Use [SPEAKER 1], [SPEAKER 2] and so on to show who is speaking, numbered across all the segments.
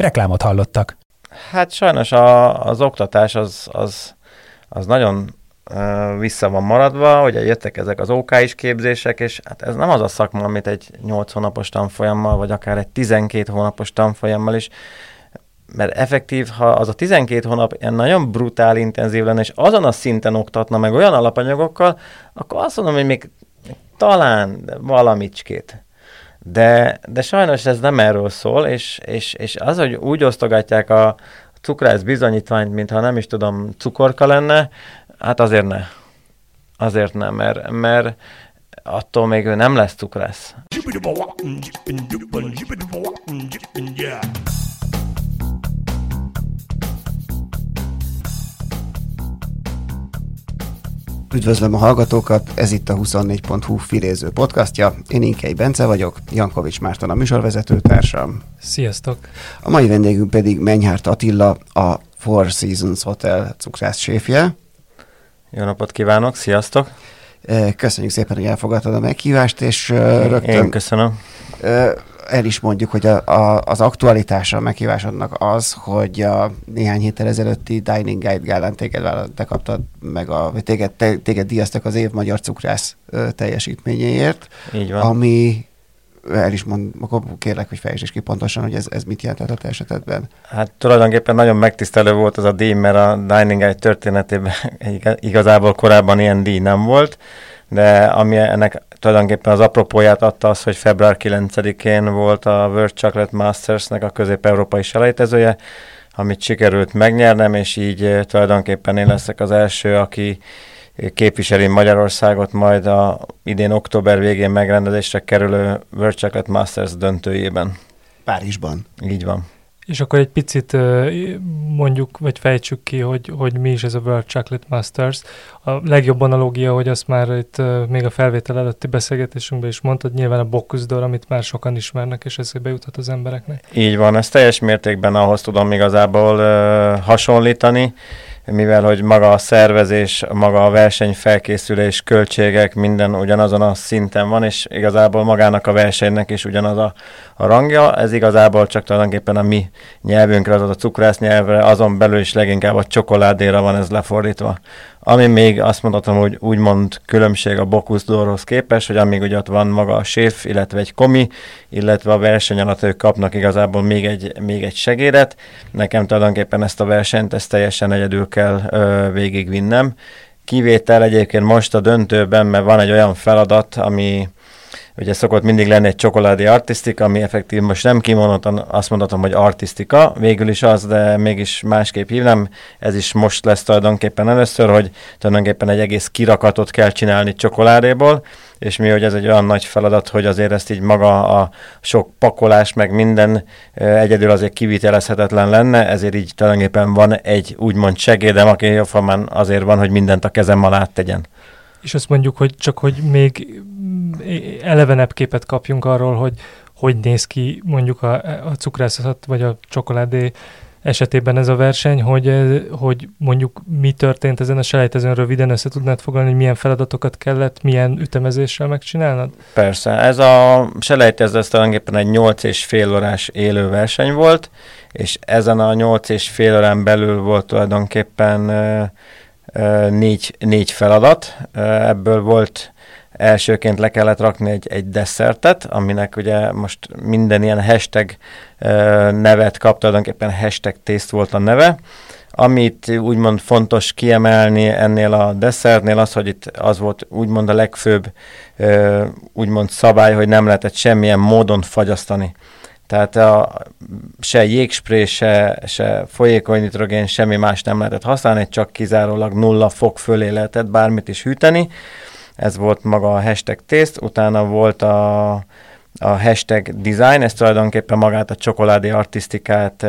[SPEAKER 1] Reklámot hallottak.
[SPEAKER 2] Hát sajnos a, az oktatás az, az, az nagyon vissza van maradva, ugye jöttek ezek az OK is képzések, és hát ez nem az a szakma, amit egy 8 hónapos tanfolyammal, vagy akár egy 12 hónapos tanfolyammal is, mert effektív, ha az a 12 hónap ilyen nagyon brutál, intenzív lenne, és azon a szinten oktatna meg olyan alapanyagokkal, akkor azt mondom, hogy még talán valamicskét. De, de sajnos ez nem erről szól, és, és, és az, hogy úgy osztogatják a cukrász bizonyítványt, mintha nem is tudom, cukorka lenne, hát azért ne. Azért nem, mert, mert attól még ő nem lesz cukrász.
[SPEAKER 3] Üdvözlöm a hallgatókat, ez itt a 24.hu filéző podcastja. Én Inkei Bence vagyok, Jankovics Márton a műsorvezető társam.
[SPEAKER 4] Sziasztok!
[SPEAKER 3] A mai vendégünk pedig Menyhárt Attila, a Four Seasons Hotel cukrász séfje.
[SPEAKER 2] Jó napot kívánok, sziasztok!
[SPEAKER 3] Köszönjük szépen, hogy elfogadtad a meghívást, és rögtön...
[SPEAKER 2] Én köszönöm
[SPEAKER 3] el is mondjuk, hogy a, a, az aktualitása a meghívásodnak az, hogy a néhány héttel ezelőtti Dining Guide gálán téged te kaptad meg, a, téged, te, téged díjaztak az év magyar cukrász teljesítményéért.
[SPEAKER 2] Így van.
[SPEAKER 3] Ami el is mond, akkor kérlek, hogy fejtsd is ki pontosan, hogy ez, ez mit jelentett a te esetedben.
[SPEAKER 2] Hát tulajdonképpen nagyon megtisztelő volt az a díj, mert a Dining Guide történetében igazából korábban ilyen díj nem volt de ami ennek tulajdonképpen az apropóját adta az, hogy február 9-én volt a World Chocolate Masters-nek a közép-európai selejtezője, amit sikerült megnyernem, és így eh, tulajdonképpen én leszek az első, aki képviseli Magyarországot majd a idén október végén megrendezésre kerülő World Chocolate Masters döntőjében.
[SPEAKER 3] Párizsban.
[SPEAKER 2] Így van.
[SPEAKER 4] És akkor egy picit mondjuk, vagy fejtsük ki, hogy, hogy mi is ez a World Chocolate Masters. A legjobb analógia, hogy azt már itt még a felvétel előtti beszélgetésünkben is mondtad, nyilván a Bocuse amit már sokan ismernek, és ez bejutott az embereknek.
[SPEAKER 2] Így van, ez teljes mértékben ahhoz tudom igazából uh, hasonlítani mivel hogy maga a szervezés, maga a versenyfelkészülés, költségek, minden ugyanazon a szinten van, és igazából magának a versenynek is ugyanaz a, a rangja. Ez igazából csak tulajdonképpen a mi nyelvünkre, az a cukrász nyelvre, azon belül is leginkább a csokoládéra van ez lefordítva. Ami még azt mondhatom, hogy úgymond különbség a Bocuse képes, hogy amíg ugye ott van maga a séf, illetve egy komi, illetve a verseny alatt ők kapnak igazából még egy, még egy segédet. Nekem tulajdonképpen ezt a versenyt ezt teljesen egyedül kell ö, végigvinnem. Kivétel egyébként most a döntőben, mert van egy olyan feladat, ami Ugye szokott mindig lenni egy csokoládé artisztika, ami effektív most nem kimondottan azt mondhatom, hogy artisztika, végül is az, de mégis másképp hívnám. Ez is most lesz tulajdonképpen először, hogy tulajdonképpen egy egész kirakatot kell csinálni csokoládéból, és mi, hogy ez egy olyan nagy feladat, hogy azért ezt így maga a sok pakolás, meg minden egyedül azért kivitelezhetetlen lenne, ezért így tulajdonképpen van egy úgymond segédem, aki jóformán azért van, hogy mindent a kezem alá tegyen.
[SPEAKER 4] És azt mondjuk, hogy csak hogy még elevenebb képet kapjunk arról, hogy hogy néz ki mondjuk a, a cukrászat vagy a csokoládé esetében ez a verseny, hogy, hogy mondjuk mi történt ezen a selejtezőn röviden össze tudnád foglalni, hogy milyen feladatokat kellett, milyen ütemezéssel megcsinálnod?
[SPEAKER 2] Persze, ez a selejtező ez tulajdonképpen egy 8 és fél órás élő verseny volt, és ezen a 8 és fél órán belül volt tulajdonképpen négy, négy feladat, ebből volt elsőként le kellett rakni egy, egy desszertet, aminek ugye most minden ilyen hashtag nevet kap, tulajdonképpen hashtag tészt volt a neve, amit úgymond fontos kiemelni ennél a desszertnél az, hogy itt az volt úgymond a legfőbb úgymond szabály, hogy nem lehetett semmilyen módon fagyasztani. Tehát a, se jégspré, se, se folyékony nitrogén, semmi más nem lehetett használni, csak kizárólag nulla fok fölé lehetett bármit is hűteni. Ez volt maga a hashtag tészt, utána volt a a hashtag design, ez tulajdonképpen magát a csokoládé artisztikát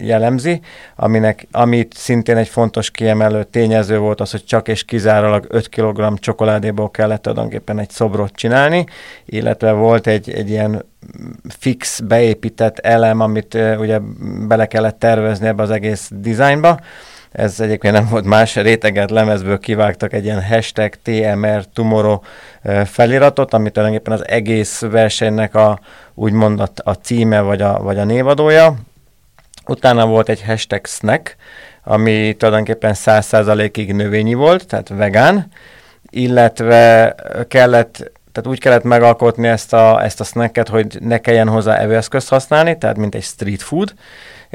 [SPEAKER 2] jellemzi, aminek, amit szintén egy fontos kiemelő tényező volt az, hogy csak és kizárólag 5 kg csokoládéból kellett tulajdonképpen egy szobrot csinálni, illetve volt egy, egy ilyen fix beépített elem, amit ugye bele kellett tervezni ebbe az egész dizájnba, ez egyébként nem volt más, réteget lemezből kivágtak egy ilyen hashtag TMR Tomorrow feliratot, ami tulajdonképpen az egész versenynek a úgymond a, a címe vagy a, vagy a névadója. Utána volt egy hashtag snack, ami tulajdonképpen 100%-ig növényi volt, tehát vegán, illetve kellett tehát úgy kellett megalkotni ezt a, ezt a snacket, hogy ne kelljen hozzá evőeszközt használni, tehát mint egy street food,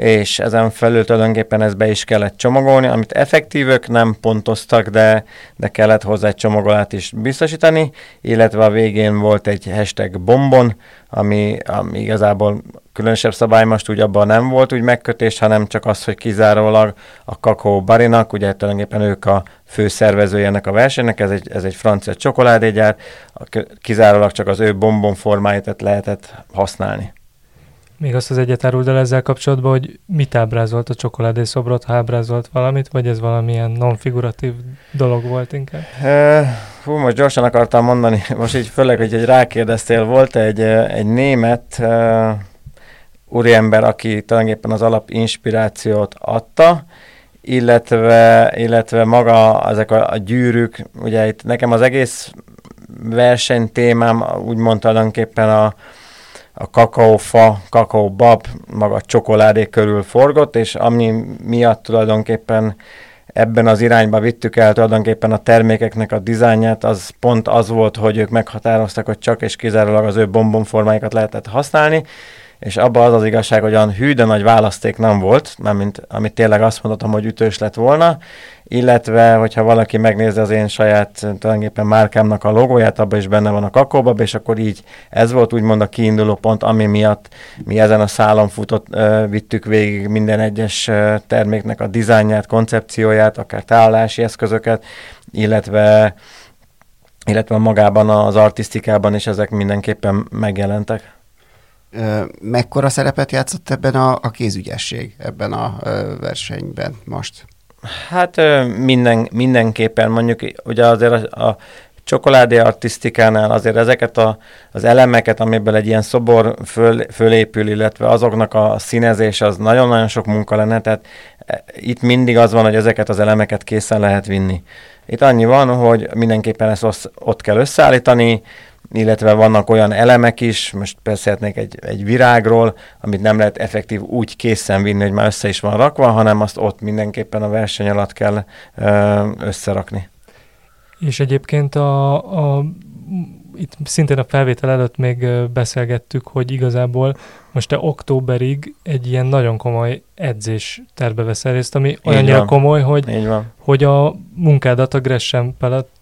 [SPEAKER 2] és ezen felül tulajdonképpen ezt be is kellett csomagolni, amit effektívök nem pontoztak, de, de kellett hozzá egy csomagolát is biztosítani, illetve a végén volt egy hashtag bombon, ami, ami igazából különösebb szabály most úgy abban nem volt úgy megkötés, hanem csak az, hogy kizárólag a Kakao Barinak, ugye tulajdonképpen ők a fő szervezője ennek a versenynek, ez egy, ez egy francia csokoládégyár, kizárólag csak az ő bombon formáit lehetett használni.
[SPEAKER 4] Még azt az egyet áruld el ezzel kapcsolatban, hogy mit ábrázolt a csokoládé szobrot, ha ábrázolt valamit, vagy ez valamilyen non-figuratív dolog volt inkább?
[SPEAKER 2] hú, most gyorsan akartam mondani, most így főleg, hogy egy rákérdeztél, volt egy, egy német uh, úriember, aki tulajdonképpen az alap inspirációt adta, illetve, illetve maga ezek a, a gyűrűk, ugye itt nekem az egész verseny témám úgymond tulajdonképpen a, a kakaófa, kakaóbab, maga a csokoládé körül forgott, és ami miatt tulajdonképpen ebben az irányba vittük el tulajdonképpen a termékeknek a dizájnját, az pont az volt, hogy ők meghatároztak, hogy csak és kizárólag az ő bombonformáikat lehetett használni, és abban az az igazság, hogy olyan hű, de nagy választék nem volt, mint amit tényleg azt mondhatom, hogy ütős lett volna, illetve, hogyha valaki megnézi az én saját tulajdonképpen márkámnak a logóját, abban is benne van a kakóbab, és akkor így ez volt úgymond a kiinduló pont, ami miatt mi ezen a szálon futott, vittük végig minden egyes terméknek a dizájnját, koncepcióját, akár tárolási eszközöket, illetve illetve magában az artisztikában is ezek mindenképpen megjelentek.
[SPEAKER 3] Mekkora szerepet játszott ebben a, a kézügyesség, ebben a versenyben most?
[SPEAKER 2] Hát minden, mindenképpen mondjuk, ugye azért a, a csokoládé artisztikánál azért ezeket a, az elemeket, amiből egy ilyen szobor föl, fölépül, illetve azoknak a színezés, az nagyon-nagyon sok munka lenne, tehát e, itt mindig az van, hogy ezeket az elemeket készen lehet vinni. Itt annyi van, hogy mindenképpen ezt ott kell összeállítani, illetve vannak olyan elemek is, most beszélhetnék egy, egy virágról, amit nem lehet effektív úgy készen vinni, hogy már össze is van rakva, hanem azt ott mindenképpen a verseny alatt kell összerakni.
[SPEAKER 4] És egyébként a, a itt szintén a felvétel előtt még beszélgettük, hogy igazából most te októberig egy ilyen nagyon komoly edzés terbe veszel részt, ami olyannyira komoly, hogy, hogy a munkádat a Gresham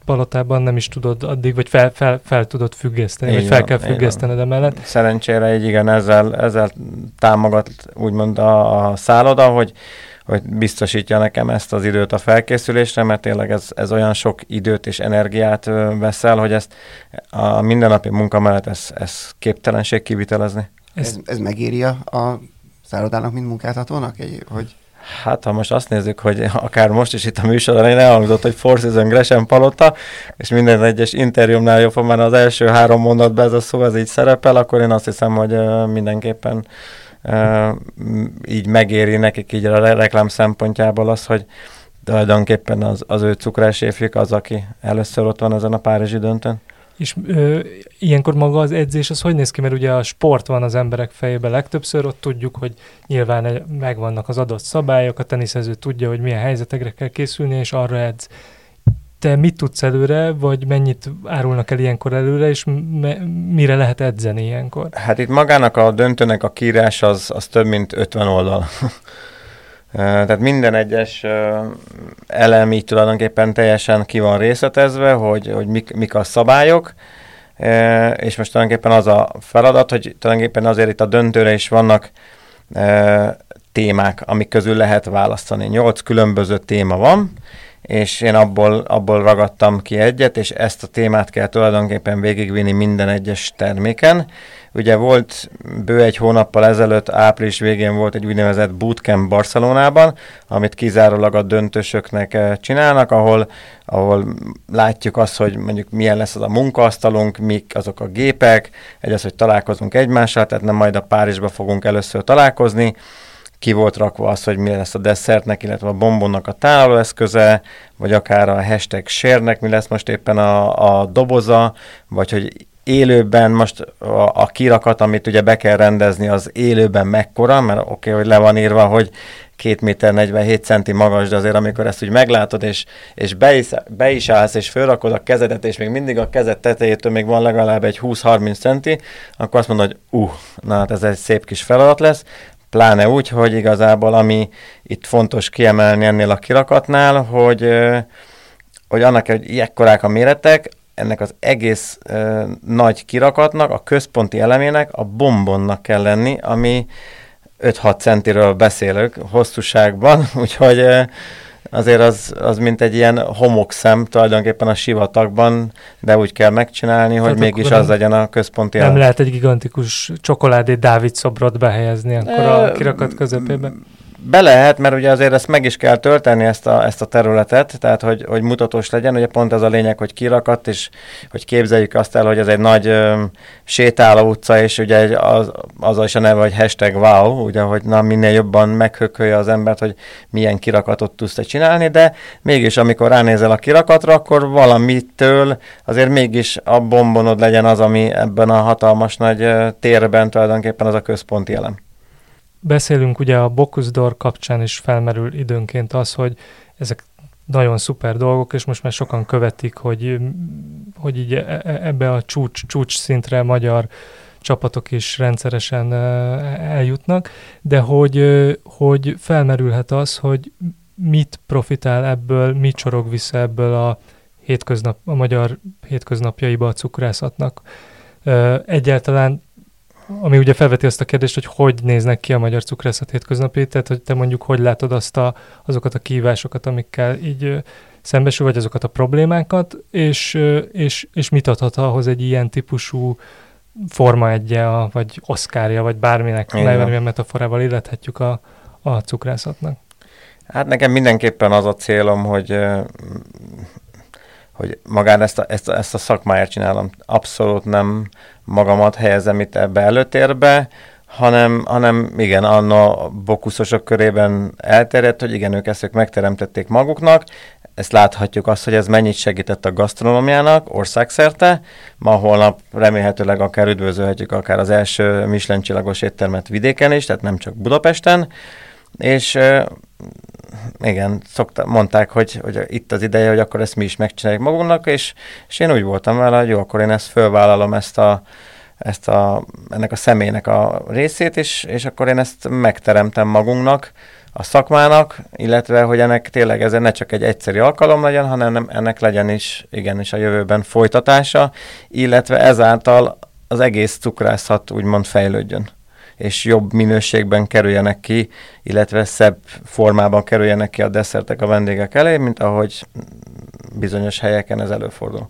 [SPEAKER 4] palotában nem is tudod addig, vagy fel, fel, fel tudod függeszteni, így vagy fel van, kell függesztened emellett.
[SPEAKER 2] Szerencsére egy igen, ezzel, ezzel támogat úgymond a, a szálloda, hogy hogy biztosítja nekem ezt az időt a felkészülésre, mert tényleg ez, ez olyan sok időt és energiát veszel, hogy ezt a mindennapi munka mellett ez, ez képtelenség kivitelezni.
[SPEAKER 3] Ez, ez megéri a szállodának, mint munkáltatónak? Egy, hogy
[SPEAKER 2] Hát, ha most azt nézzük, hogy akár most is itt a műsor elején elhangzott, hogy Four Season Gresham Palota, és minden egyes interjúmnál jobb, már az első három mondatban ez a szó, ez így szerepel, akkor én azt hiszem, hogy mindenképpen így megéri nekik így a reklám szempontjából az, hogy tulajdonképpen az, az ő cukráséfjük az, aki először ott van ezen a Párizsi döntőn.
[SPEAKER 4] És ö, ilyenkor maga az edzés, az hogy néz ki? Mert ugye a sport van az emberek fejében legtöbbször, ott tudjuk, hogy nyilván megvannak az adott szabályok, a teniszező tudja, hogy milyen helyzetekre kell készülni, és arra edz te mit tudsz előre, vagy mennyit árulnak el ilyenkor előre, és me- mire lehet edzeni ilyenkor?
[SPEAKER 2] Hát itt magának a döntőnek a kírás az, az több mint 50 oldal. Tehát minden egyes elem így tulajdonképpen teljesen ki van részletezve, hogy, hogy mik, mik a szabályok, és most tulajdonképpen az a feladat, hogy tulajdonképpen azért itt a döntőre is vannak témák, amik közül lehet választani. Nyolc különböző téma van, és én abból, abból ragadtam ki egyet, és ezt a témát kell tulajdonképpen végigvinni minden egyes terméken. Ugye volt bő egy hónappal ezelőtt, április végén volt egy úgynevezett bootcamp Barcelonában, amit kizárólag a döntősöknek eh, csinálnak, ahol, ahol látjuk azt, hogy mondjuk milyen lesz az a munkaasztalunk, mik azok a gépek, egy az, hogy találkozunk egymással, tehát nem majd a Párizsba fogunk először találkozni, ki volt rakva az, hogy mi lesz a desszertnek, illetve a bombonnak a tárolóeszköze, vagy akár a hashtag sérnek mi lesz most éppen a, a doboza, vagy hogy élőben most a, a kirakat, amit ugye be kell rendezni, az élőben mekkora, mert oké, okay, hogy le van írva, hogy 2 méter 47 centi magas, de azért amikor ezt úgy meglátod, és, és be, is, be is állsz, és fölrakod a kezedet, és még mindig a kezed tetejétől még van legalább egy 20-30 centi, akkor azt mondod, hogy uh, na hát ez egy szép kis feladat lesz, pláne úgy, hogy igazából ami itt fontos kiemelni ennél a kirakatnál, hogy, hogy annak, hogy ilyekorák a méretek, ennek az egész nagy kirakatnak, a központi elemének a bombonnak kell lenni, ami 5-6 centiről beszélök hosszúságban, úgyhogy ö, azért az, az mint egy ilyen homokszem tulajdonképpen a sivatagban, de úgy kell megcsinálni, Tehát hogy mégis az legyen a központi
[SPEAKER 4] Nem elem. lehet egy gigantikus csokoládé Dávid szobrot behelyezni akkor a kirakat közepébe?
[SPEAKER 2] Be lehet, mert ugye azért ezt meg is kell tölteni ezt a, ezt a területet, tehát hogy, hogy mutatós legyen, ugye pont ez a lényeg, hogy kirakat, és hogy képzeljük azt el, hogy ez egy nagy ö, sétáló utca, és ugye az, az is a neve, hogy hashtag wow, ugye, hogy na minél jobban meghökölje az embert, hogy milyen kirakatot tudsz te csinálni, de mégis amikor ránézel a kirakatra, akkor valamitől azért mégis a bombonod legyen az, ami ebben a hatalmas nagy térben tulajdonképpen az a központi elem.
[SPEAKER 4] Beszélünk ugye a Bocuse kapcsán is felmerül időnként az, hogy ezek nagyon szuper dolgok, és most már sokan követik, hogy, hogy így e, e, ebbe a csúcs, csúcs szintre magyar csapatok is rendszeresen eljutnak, de hogy, hogy felmerülhet az, hogy mit profitál ebből, mit csorog vissza ebből a, hétköznap, a magyar hétköznapjaiba a cukrászatnak. Egyáltalán ami ugye felveti azt a kérdést, hogy hogy néznek ki a magyar cukrászat hétköznapi, tehát hogy te mondjuk hogy látod azt a, azokat a kívásokat, amikkel így szembesül, vagy azokat a problémákat, és, és, és mit adhat ahhoz egy ilyen típusú forma egye, vagy oszkárja, vagy bárminek, milyen metaforával illethetjük a, a cukrászatnak?
[SPEAKER 2] Hát nekem mindenképpen az a célom, hogy hogy magán ezt a, ezt a, ezt a szakmáját csinálom. Abszolút nem magamat helyezem itt ebbe előtérbe, hanem, hanem igen, anna bokuszosok körében elterjedt, hogy igen, ők ezt ők megteremtették maguknak, ezt láthatjuk azt, hogy ez mennyit segített a gasztronómiának országszerte. Ma holnap remélhetőleg akár üdvözölhetjük akár az első Michelin csillagos éttermet vidéken is, tehát nem csak Budapesten. És igen, szokta, mondták, hogy, hogy itt az ideje, hogy akkor ezt mi is megcsináljuk magunknak, és, és én úgy voltam vele, hogy jó, akkor én ezt fölvállalom, ezt a, ezt a, ennek a személynek a részét, és, és akkor én ezt megteremtem magunknak, a szakmának, illetve hogy ennek tényleg ez ne csak egy egyszerű alkalom legyen, hanem ennek legyen is igenis a jövőben folytatása, illetve ezáltal az egész cukrászat úgymond fejlődjön és jobb minőségben kerüljenek ki, illetve szebb formában kerüljenek ki a desszertek a vendégek elé, mint ahogy bizonyos helyeken ez előfordul.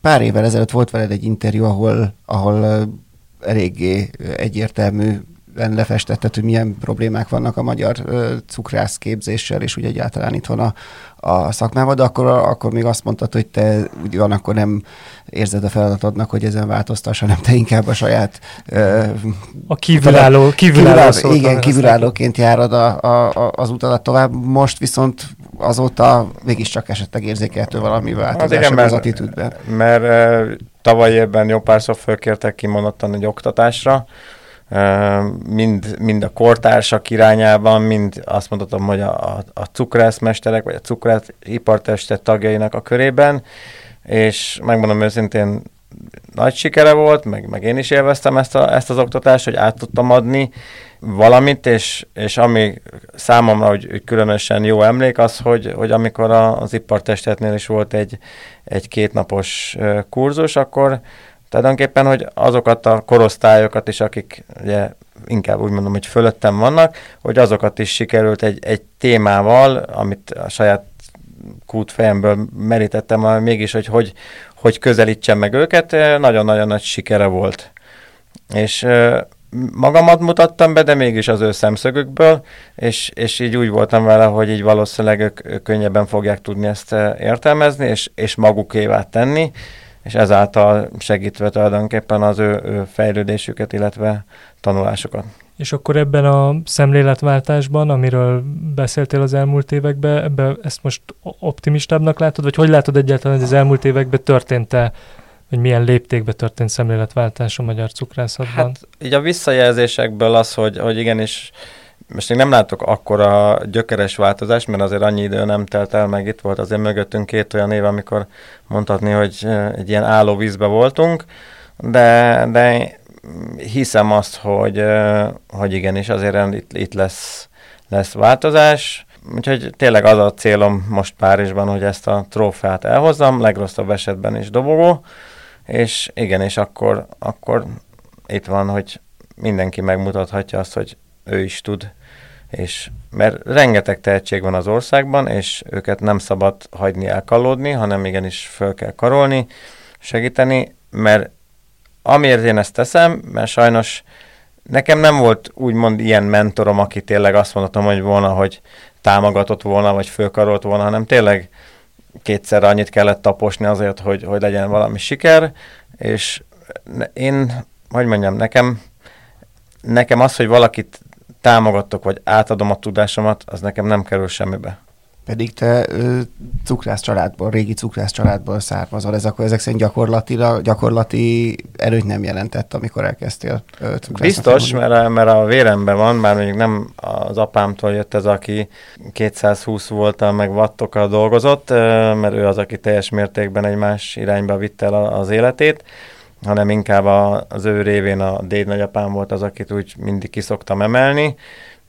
[SPEAKER 3] Pár évvel ezelőtt volt veled egy interjú, ahol, ahol eléggé egyértelmű lefestetted, hogy milyen problémák vannak a magyar cukrász képzéssel, és úgy egyáltalán itt van a, a szakmában, de akkor, akkor még azt mondtad, hogy te ugyan akkor nem érzed a feladatodnak, hogy ezen változtass, hanem te inkább a saját...
[SPEAKER 4] a kívülálló, kívülálló,
[SPEAKER 3] kívülálló Igen, kívülállóként járod a, a, a, az utadat tovább. Most viszont azóta mégiscsak esetleg érzékelhető valami változás az, az attitűdben.
[SPEAKER 2] Mert, mert tavaly évben jó párszor fölkértek kimondottan egy oktatásra, mind, mind a kortársak irányában, mind azt mondhatom, hogy a, a, a cukrászmesterek, vagy a cukrász iparteste tagjainak a körében, és megmondom őszintén, nagy sikere volt, meg, meg én is élveztem ezt, a, ezt az oktatást, hogy át tudtam adni valamit, és, és ami számomra hogy, hogy különösen jó emlék az, hogy, hogy amikor a, az ipartestetnél is volt egy, egy kétnapos kurzus, akkor tulajdonképpen, hogy azokat a korosztályokat is, akik ugye inkább úgy mondom, hogy fölöttem vannak, hogy azokat is sikerült egy, egy témával, amit a saját kút fejemből merítettem, mégis, hogy, hogy hogy közelítsem meg őket, nagyon-nagyon nagy sikere volt. És magamat mutattam be, de mégis az ő szemszögükből, és, és így úgy voltam vele, hogy így valószínűleg ők, könnyebben fogják tudni ezt értelmezni, és, és magukévá tenni, és ezáltal segítve tulajdonképpen az ő, ő fejlődésüket, illetve tanulásokat.
[SPEAKER 4] És akkor ebben a szemléletváltásban, amiről beszéltél az elmúlt években, ebbe ezt most optimistábbnak látod, vagy hogy látod egyáltalán, hogy az elmúlt években történt-e, hogy milyen léptékben történt szemléletváltás a magyar cukrászatban? Hát
[SPEAKER 2] így a visszajelzésekből az, hogy, hogy igenis, most még nem látok akkora gyökeres változást, mert azért annyi idő nem telt el, meg itt volt azért mögöttünk két olyan év, amikor mondhatni, hogy egy ilyen álló vízbe voltunk, de, de hiszem azt, hogy, hogy igenis azért itt, itt lesz, lesz változás. Úgyhogy tényleg az a célom most Párizsban, hogy ezt a trófeát elhozzam, legrosszabb esetben is dobogó, és igen, és akkor, akkor itt van, hogy mindenki megmutathatja azt, hogy ő is tud, és mert rengeteg tehetség van az országban, és őket nem szabad hagyni elkallódni, hanem igenis föl kell karolni, segíteni, mert amiért én ezt teszem, mert sajnos nekem nem volt úgymond ilyen mentorom, aki tényleg azt mondhatom, hogy volna, hogy támogatott volna, vagy fölkarolt volna, hanem tényleg kétszer annyit kellett taposni azért, hogy, hogy legyen valami siker, és én, hogy mondjam, nekem, nekem az, hogy valakit támogatok, vagy átadom a tudásomat, az nekem nem kerül semmibe.
[SPEAKER 3] Pedig te ö, cukrász családból, régi cukrász családból származol, ez akkor ezek szerint gyakorlatilag, gyakorlati erőt nem jelentett, amikor elkezdtél
[SPEAKER 2] Biztos, mert mert a véremben van, már mondjuk nem az apámtól jött ez, aki 220 voltal meg wattokkal dolgozott, mert ő az, aki teljes mértékben egy más irányba vitte el az életét, hanem inkább az ő révén a déd nagyapám volt az, akit úgy mindig kiszoktam emelni,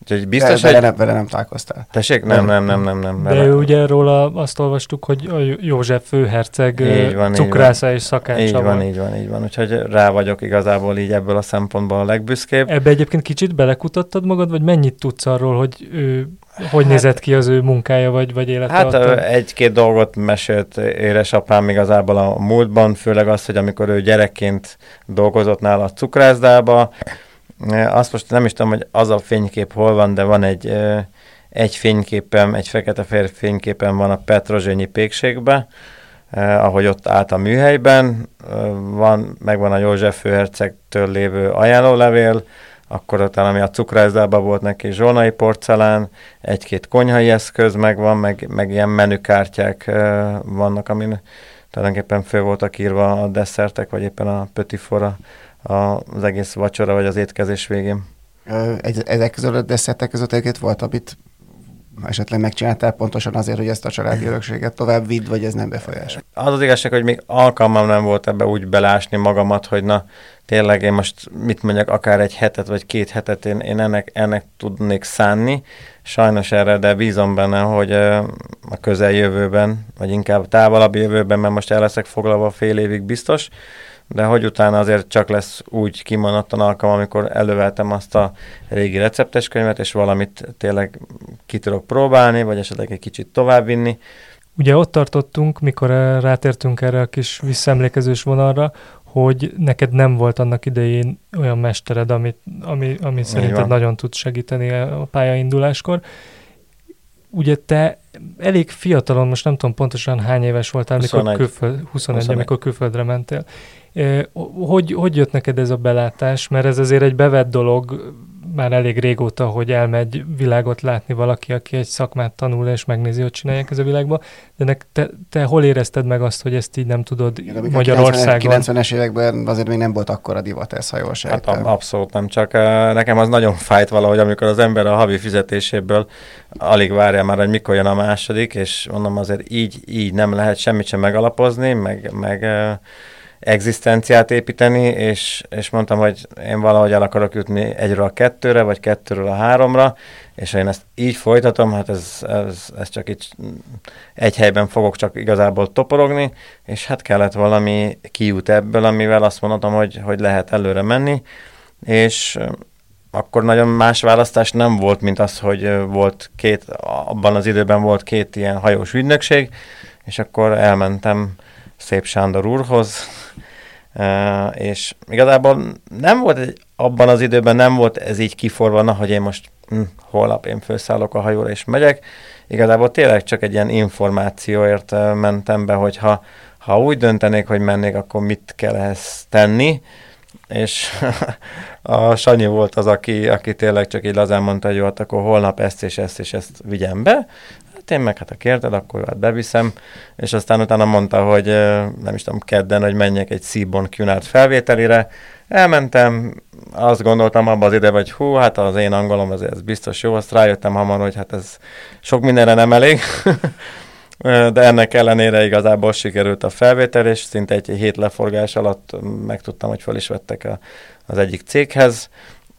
[SPEAKER 3] Úgyhogy biztos, vele, hogy... Nem, vele nem találkoztál.
[SPEAKER 2] Tessék? Nem, nem, nem, nem. nem
[SPEAKER 4] De ő ugye róla azt olvastuk, hogy a József főherceg így van, cukrász és szakácsa
[SPEAKER 2] Így van, így van, így van. Úgyhogy rá vagyok igazából így ebből a szempontból a legbüszkébb.
[SPEAKER 4] Ebbe egyébként kicsit belekutattad magad, vagy mennyit tudsz arról, hogy ő hogy hát, nézett ki az ő munkája, vagy, vagy élete?
[SPEAKER 2] Hát egy-két dolgot mesélt édesapám igazából a múltban, főleg az, hogy amikor ő gyerekként dolgozott nála a cukrászdába, azt most nem is tudom, hogy az a fénykép hol van, de van egy, egy fényképem, egy fekete-fehér fényképem van a Petrozsényi pékségben, ahogy ott állt a műhelyben, van, megvan a József főhercegtől lévő ajánlólevél, akkor utána, ami a cukrászdában volt neki zsolnai porcelán, egy-két konyhai eszköz megvan, meg, meg ilyen menükártyák vannak, amin tulajdonképpen fő voltak írva a desszertek, vagy éppen a pötifora az egész vacsora vagy az étkezés végén.
[SPEAKER 3] Ezek között a desszertek között egyébként volt, amit esetleg megcsináltál pontosan azért, hogy ezt a családi örökséget tovább vidd, vagy ez nem befolyásol?
[SPEAKER 2] Az az igazság, hogy még alkalmam nem volt ebbe úgy belásni magamat, hogy na tényleg én most mit mondjak, akár egy hetet vagy két hetet én, én ennek, ennek tudnék szánni. Sajnos erre, de bízom benne, hogy a közeljövőben, vagy inkább távolabb jövőben, mert most el leszek foglalva fél évig biztos, de hogy utána azért csak lesz úgy kimondottan alkalom, amikor előveltem azt a régi receptes könyvet, és valamit tényleg ki tudok próbálni, vagy esetleg egy kicsit továbbvinni.
[SPEAKER 4] Ugye ott tartottunk, mikor rátértünk erre a kis visszaemlékezős vonalra, hogy neked nem volt annak idején olyan mestered, amit, ami, ami szerinted nagyon tud segíteni a pályainduláskor. Ugye te elég fiatalon, most nem tudom pontosan hány éves voltál, 21. mikor külföld, 21, 21. amikor külföldre mentél. Hogy, hogy jött neked ez a belátás? Mert ez azért egy bevett dolog, már elég régóta, hogy elmegy világot látni valaki, aki egy szakmát tanul és megnézi, hogy csinálják ez a világba, de nek, te, te hol érezted meg azt, hogy ezt így nem tudod Igen, Magyarországon?
[SPEAKER 3] 90-es években azért még nem volt akkora divat ez, ha jól
[SPEAKER 2] Hát abszolút nem, csak nekem az nagyon fájt valahogy, amikor az ember a havi fizetéséből alig várja már, hogy mikor jön a második, és mondom azért így, így nem lehet semmit sem megalapozni, meg, meg egzisztenciát építeni, és, és mondtam, hogy én valahogy el akarok jutni egyről a kettőre, vagy kettőről a háromra, és én ezt így folytatom, hát ez, ez, ez csak így egy helyben fogok csak igazából toporogni, és hát kellett valami kiút ebből, amivel azt mondhatom, hogy, hogy lehet előre menni, és akkor nagyon más választás nem volt, mint az, hogy volt két, abban az időben volt két ilyen hajós ügynökség, és akkor elmentem Szép Sándor úrhoz, és igazából nem volt egy, abban az időben nem volt ez így kiforva, na, hogy én most hm, holnap én felszállok a hajóra és megyek. Igazából tényleg csak egy ilyen információért mentem be, hogy ha, ha úgy döntenék, hogy mennék, akkor mit kell ehhez tenni, és a Sanyi volt az, aki, aki tényleg csak így lazán mondta, hogy jó, hát akkor holnap ezt és ezt és ezt vigyem be. Én meg, hát ha kérted, akkor hát beviszem. És aztán utána mondta, hogy nem is tudom, kedden, hogy menjek egy Seaborn Cunard felvételire. Elmentem, azt gondoltam abban az ide, hogy hú, hát az én angolom ez, ez biztos jó, azt rájöttem hamar, hogy hát ez sok mindenre nem elég. de ennek ellenére igazából sikerült a felvétel, és szinte egy hét leforgás alatt megtudtam, hogy fel is vettek a, az egyik céghez.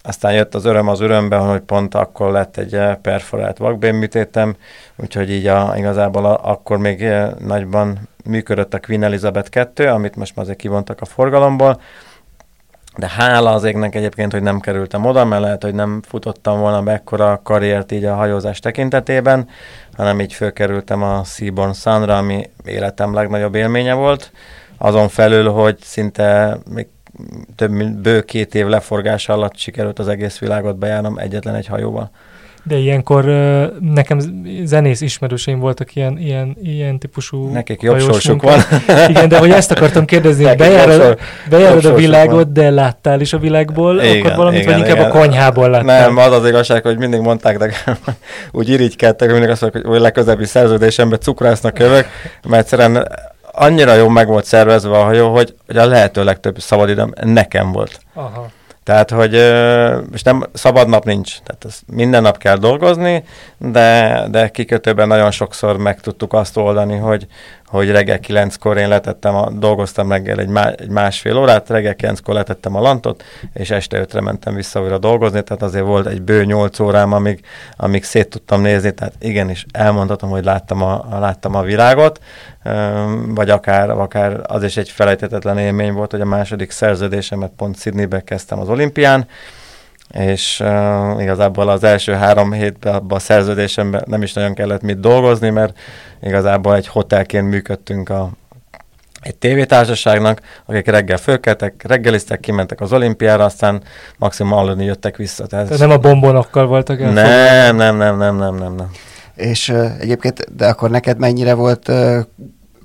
[SPEAKER 2] Aztán jött az öröm az örömben, hogy pont akkor lett egy eh, perforált vakbénműtétem, úgyhogy így a, igazából a, akkor még eh, nagyban működött a Queen Elizabeth 2, amit most már azért kivontak a forgalomból, de hála az égnek egyébként, hogy nem kerültem oda, mert lehet, hogy nem futottam volna be ekkora karriert így a hajózás tekintetében, hanem így fölkerültem a Seaborn Sunra, ami életem legnagyobb élménye volt. Azon felül, hogy szinte még több bő két év leforgása alatt sikerült az egész világot bejárnom egyetlen egy hajóval.
[SPEAKER 4] De ilyenkor nekem zenész ismerőseim voltak ilyen, ilyen, ilyen típusú
[SPEAKER 2] Nekik jobb sorsuk van.
[SPEAKER 4] Igen, de hogy ezt akartam kérdezni, hogy bejárod, bejárod a világot, van. de láttál is a világból, igen, akkor valamit, igen, vagy inkább igen. a konyhából láttál?
[SPEAKER 2] Nem, az az igazság, hogy mindig mondták, de úgy irigykedtek, hogy mindig azt mondják, hogy legközelebbi szerződésemben cukrásznak jövök, mert egyszerűen annyira jó meg volt szervezve a hajó, hogy, hogy a lehető legtöbb szabadidőm nekem volt. Aha. Tehát, hogy és nem szabad nap nincs, tehát ez minden nap kell dolgozni, de, de kikötőben nagyon sokszor meg tudtuk azt oldani, hogy, hogy reggel kilenckor én letettem, a, dolgoztam reggel egy, má, egy másfél órát, reggel kilenckor letettem a lantot, és este ötre mentem vissza újra dolgozni, tehát azért volt egy bő nyolc órám, amíg, amíg szét tudtam nézni, tehát igenis elmondhatom, hogy láttam a, láttam a világot, vagy akár, akár az is egy felejthetetlen élmény volt, hogy a második szerződésemet pont Sydneybe kezdtem az olimpián, és uh, igazából az első három hétben abban a szerződésemben nem is nagyon kellett mit dolgozni, mert igazából egy hotelként működtünk a, egy tévétársaságnak, akik reggel fölkeltek, reggeliztek, kimentek az olimpiára, aztán maximum aludni jöttek vissza.
[SPEAKER 4] Tehát, Tehát nem a bombonokkal voltak
[SPEAKER 2] el? Nem, nem, nem, nem, nem, nem, nem.
[SPEAKER 3] És uh, egyébként, de akkor neked mennyire volt uh,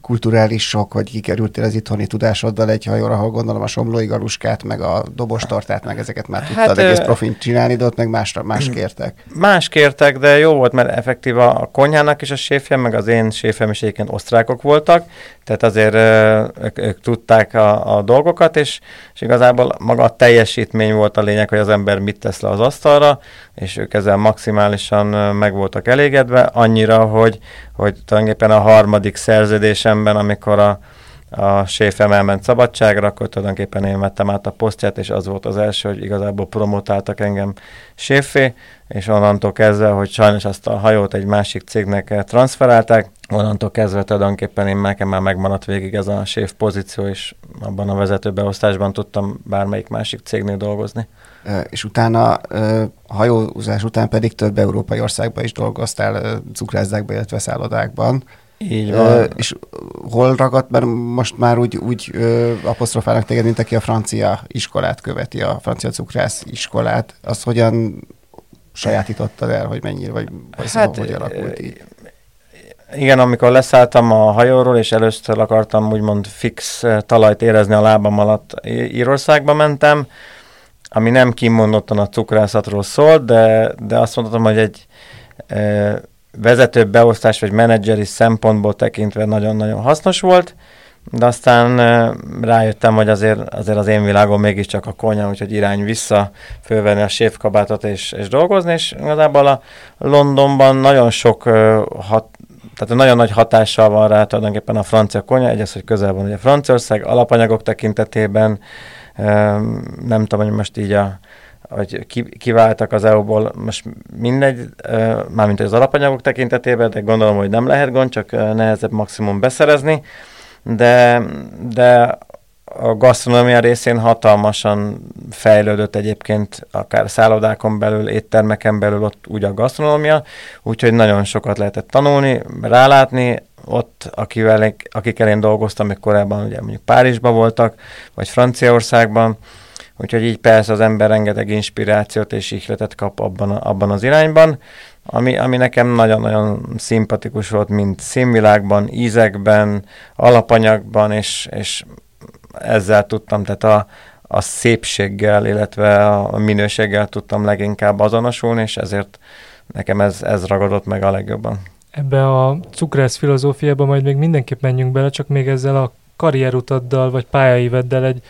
[SPEAKER 3] kulturális sok, hogy kikerültél az itthoni tudásoddal egy hajóra, ahol gondolom a somlói galuskát, meg a dobostartát, meg ezeket már tudtad hát, egész profint csinálni, de ott meg másra, más kértek.
[SPEAKER 2] Más kértek, de jó volt, mert effektív a konyhának is a séfje, meg az én séfem is egyébként osztrákok voltak, tehát azért ők, ők tudták a, a dolgokat, és, és igazából maga a teljesítmény volt a lényeg, hogy az ember mit tesz le az asztalra, és ők ezzel maximálisan meg voltak elégedve, annyira, hogy, hogy tulajdonképpen a harmadik szerződésemben, amikor a, a séfem elment szabadságra, akkor tulajdonképpen én vettem át a posztját, és az volt az első, hogy igazából promotáltak engem séfé, és onnantól kezdve, hogy sajnos azt a hajót egy másik cégnek transferálták, onnantól kezdve tulajdonképpen én nekem már megmaradt végig ez a séf pozíció, és abban a vezetőbeosztásban tudtam bármelyik másik cégnél dolgozni.
[SPEAKER 3] És utána hajózás után pedig több európai országban is dolgoztál, cukrászdákban, illetve szállodákban.
[SPEAKER 2] Így van. Uh,
[SPEAKER 3] és hol ragadt, mert most már úgy, úgy uh, apostrofálnak téged, mint aki a francia iskolát követi, a francia cukrász iskolát. Az hogyan sajátítottad el, hogy mennyire, vagy, vagy hát, szóval, hogy alakult így?
[SPEAKER 2] Igen, amikor leszálltam a hajóról, és először akartam úgymond fix talajt érezni a lábam alatt, Írországba mentem, ami nem kimondottan a cukrászatról szólt, de, de azt mondhatom, hogy egy e, vezető beosztás vagy menedzseri szempontból tekintve nagyon-nagyon hasznos volt, de aztán e, rájöttem, hogy azért, azért az én világom mégiscsak a konya, úgyhogy irány vissza, fölvenni a séfkabátot és, és dolgozni, és igazából a Londonban nagyon sok e, hat, tehát nagyon nagy hatással van rá tulajdonképpen a francia konya, egyes, hogy közel van ugye Franciaország, alapanyagok tekintetében, nem tudom, hogy most így a, hogy kiváltak az EU-ból, most mindegy, mármint az alapanyagok tekintetében, de gondolom, hogy nem lehet gond, csak nehezebb maximum beszerezni, de, de a gasztronómia részén hatalmasan fejlődött egyébként akár szállodákon belül, éttermeken belül ott úgy a gasztronómia, úgyhogy nagyon sokat lehetett tanulni, rálátni, ott, akivel, akikkel én dolgoztam, még korábban ugye mondjuk Párizsban voltak, vagy Franciaországban, úgyhogy így persze az ember rengeteg inspirációt és ihletet kap abban, abban az irányban, ami, ami nekem nagyon-nagyon szimpatikus volt, mint színvilágban, ízekben, alapanyagban, és, és ezzel tudtam, tehát a, a szépséggel, illetve a minőséggel tudtam leginkább azonosulni, és ezért nekem ez, ez ragadott meg a legjobban.
[SPEAKER 4] Ebbe a cukrász filozófiába majd még mindenképp menjünk bele, csak még ezzel a karrierutaddal, vagy pályaiveddel egy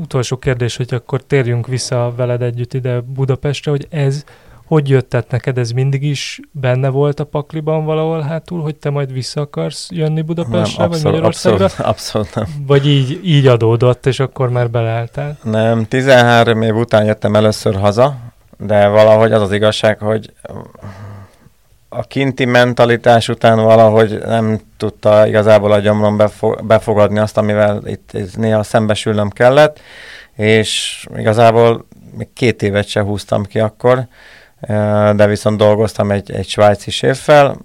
[SPEAKER 4] utolsó kérdés, hogy akkor térjünk vissza veled együtt ide Budapestre, hogy ez hogy jött tehát neked? Ez mindig is benne volt a pakliban valahol hátul, hogy te majd vissza akarsz jönni Budapestre, nem, abszolút, vagy Magyarországra?
[SPEAKER 2] Abszolút, abszolút nem.
[SPEAKER 4] Vagy így, így adódott, és akkor már beleálltál?
[SPEAKER 2] Nem, 13 év után jöttem először haza, de valahogy az az igazság, hogy a kinti mentalitás után valahogy nem tudta igazából a gyomrom befogadni azt, amivel itt, itt néha szembesülnöm kellett, és igazából még két évet se húztam ki akkor, de viszont dolgoztam egy, egy svájci séffel,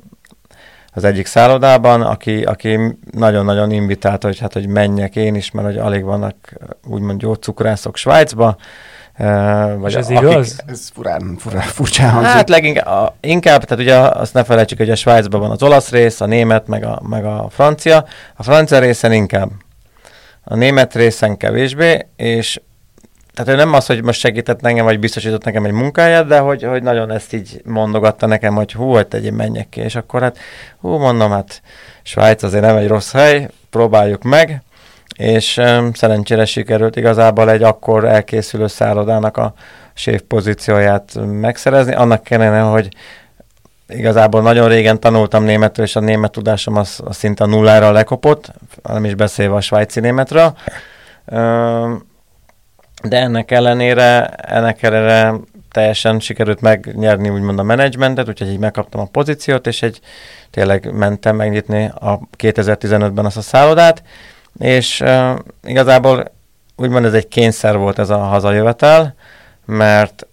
[SPEAKER 2] az egyik szállodában, aki, aki nagyon-nagyon invitált, hogy hát, hogy menjek én is, mert hogy alig vannak úgymond jó cukrászok Svájcba.
[SPEAKER 4] Vagy És ez akik, igaz?
[SPEAKER 3] Ez furán, furán furcsán hangzik.
[SPEAKER 2] Hát leginkább, a, inkább, tehát ugye azt ne felejtsük, hogy a Svájcban van az olasz rész, a német, meg a, meg a francia. A francia részen inkább. A német részen kevésbé, és tehát ő nem az, hogy most segített nekem, vagy biztosított nekem egy munkáját, de hogy, hogy nagyon ezt így mondogatta nekem, hogy hú, hogy tegyél, menjek ki, és akkor hát hú, mondom, hát Svájc azért nem egy rossz hely, próbáljuk meg, és um, szerencsére sikerült igazából egy akkor elkészülő szállodának a séf pozícióját megszerezni, annak kellene, hogy igazából nagyon régen tanultam németül, és a német tudásom az, az szinte nullára lekopott, nem is beszélve a svájci németről. Um, de ennek ellenére, ennek ellenére teljesen sikerült megnyerni úgymond a menedzsmentet, úgyhogy így megkaptam a pozíciót, és egy tényleg mentem megnyitni a 2015-ben azt a szállodát, és uh, igazából úgymond ez egy kényszer volt ez a hazajövetel, mert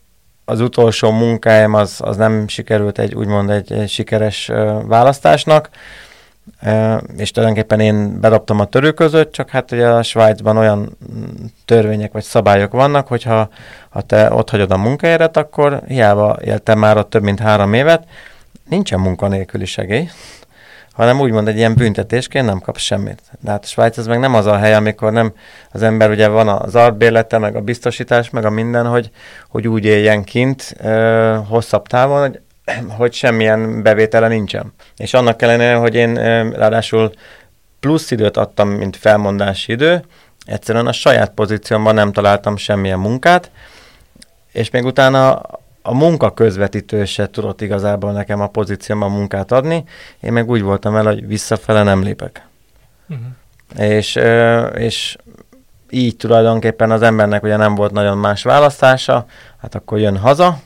[SPEAKER 2] az utolsó munkáim az, az nem sikerült egy úgymond egy, egy sikeres uh, választásnak, és tulajdonképpen én bedobtam a törő között, csak hát ugye a Svájcban olyan törvények vagy szabályok vannak, hogyha ha te ott hagyod a munkaéret, akkor hiába éltem már ott több mint három évet, nincsen munkanélküli segély, hanem úgymond egy ilyen büntetésként nem kapsz semmit. De hát a Svájc ez meg nem az a hely, amikor nem az ember ugye van az albérlete, meg a biztosítás, meg a minden, hogy, hogy úgy éljen kint ö, hosszabb távon, hogy hogy semmilyen bevétele nincsen. És annak ellenére, hogy én ráadásul plusz időt adtam, mint felmondási idő, egyszerűen a saját pozíciómban nem találtam semmilyen munkát, és még utána a munka közvetítő se tudott igazából nekem a pozíciómban munkát adni, én meg úgy voltam el, hogy visszafele nem lépek. Uh-huh. És, és így tulajdonképpen az embernek ugye nem volt nagyon más választása, hát akkor jön haza,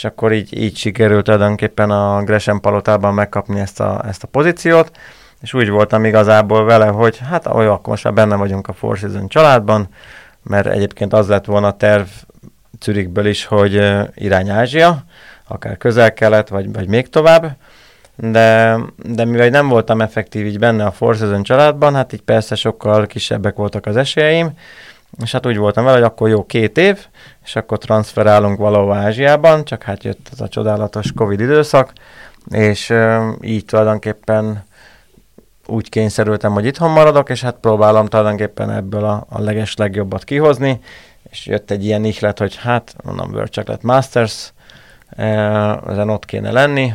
[SPEAKER 2] és akkor így, így sikerült tulajdonképpen a Gresham palotában megkapni ezt a, ezt a pozíciót, és úgy voltam igazából vele, hogy hát olyan, akkor most már benne vagyunk a Four Seasons családban, mert egyébként az lett volna a terv Zürichből is, hogy irány Ázsia, akár közel-kelet, vagy, vagy még tovább, de, de mivel nem voltam effektív így benne a Four Seasons családban, hát így persze sokkal kisebbek voltak az esélyeim, és hát úgy voltam vele, hogy akkor jó két év, és akkor transferálunk valahol Ázsiában, csak hát jött ez a csodálatos Covid időszak, és így tulajdonképpen úgy kényszerültem, hogy itthon maradok, és hát próbálom tulajdonképpen ebből a, a leges legjobbat kihozni, és jött egy ilyen ihlet, hogy hát, mondom, World Chocolate Masters, ezen ott kéne lenni,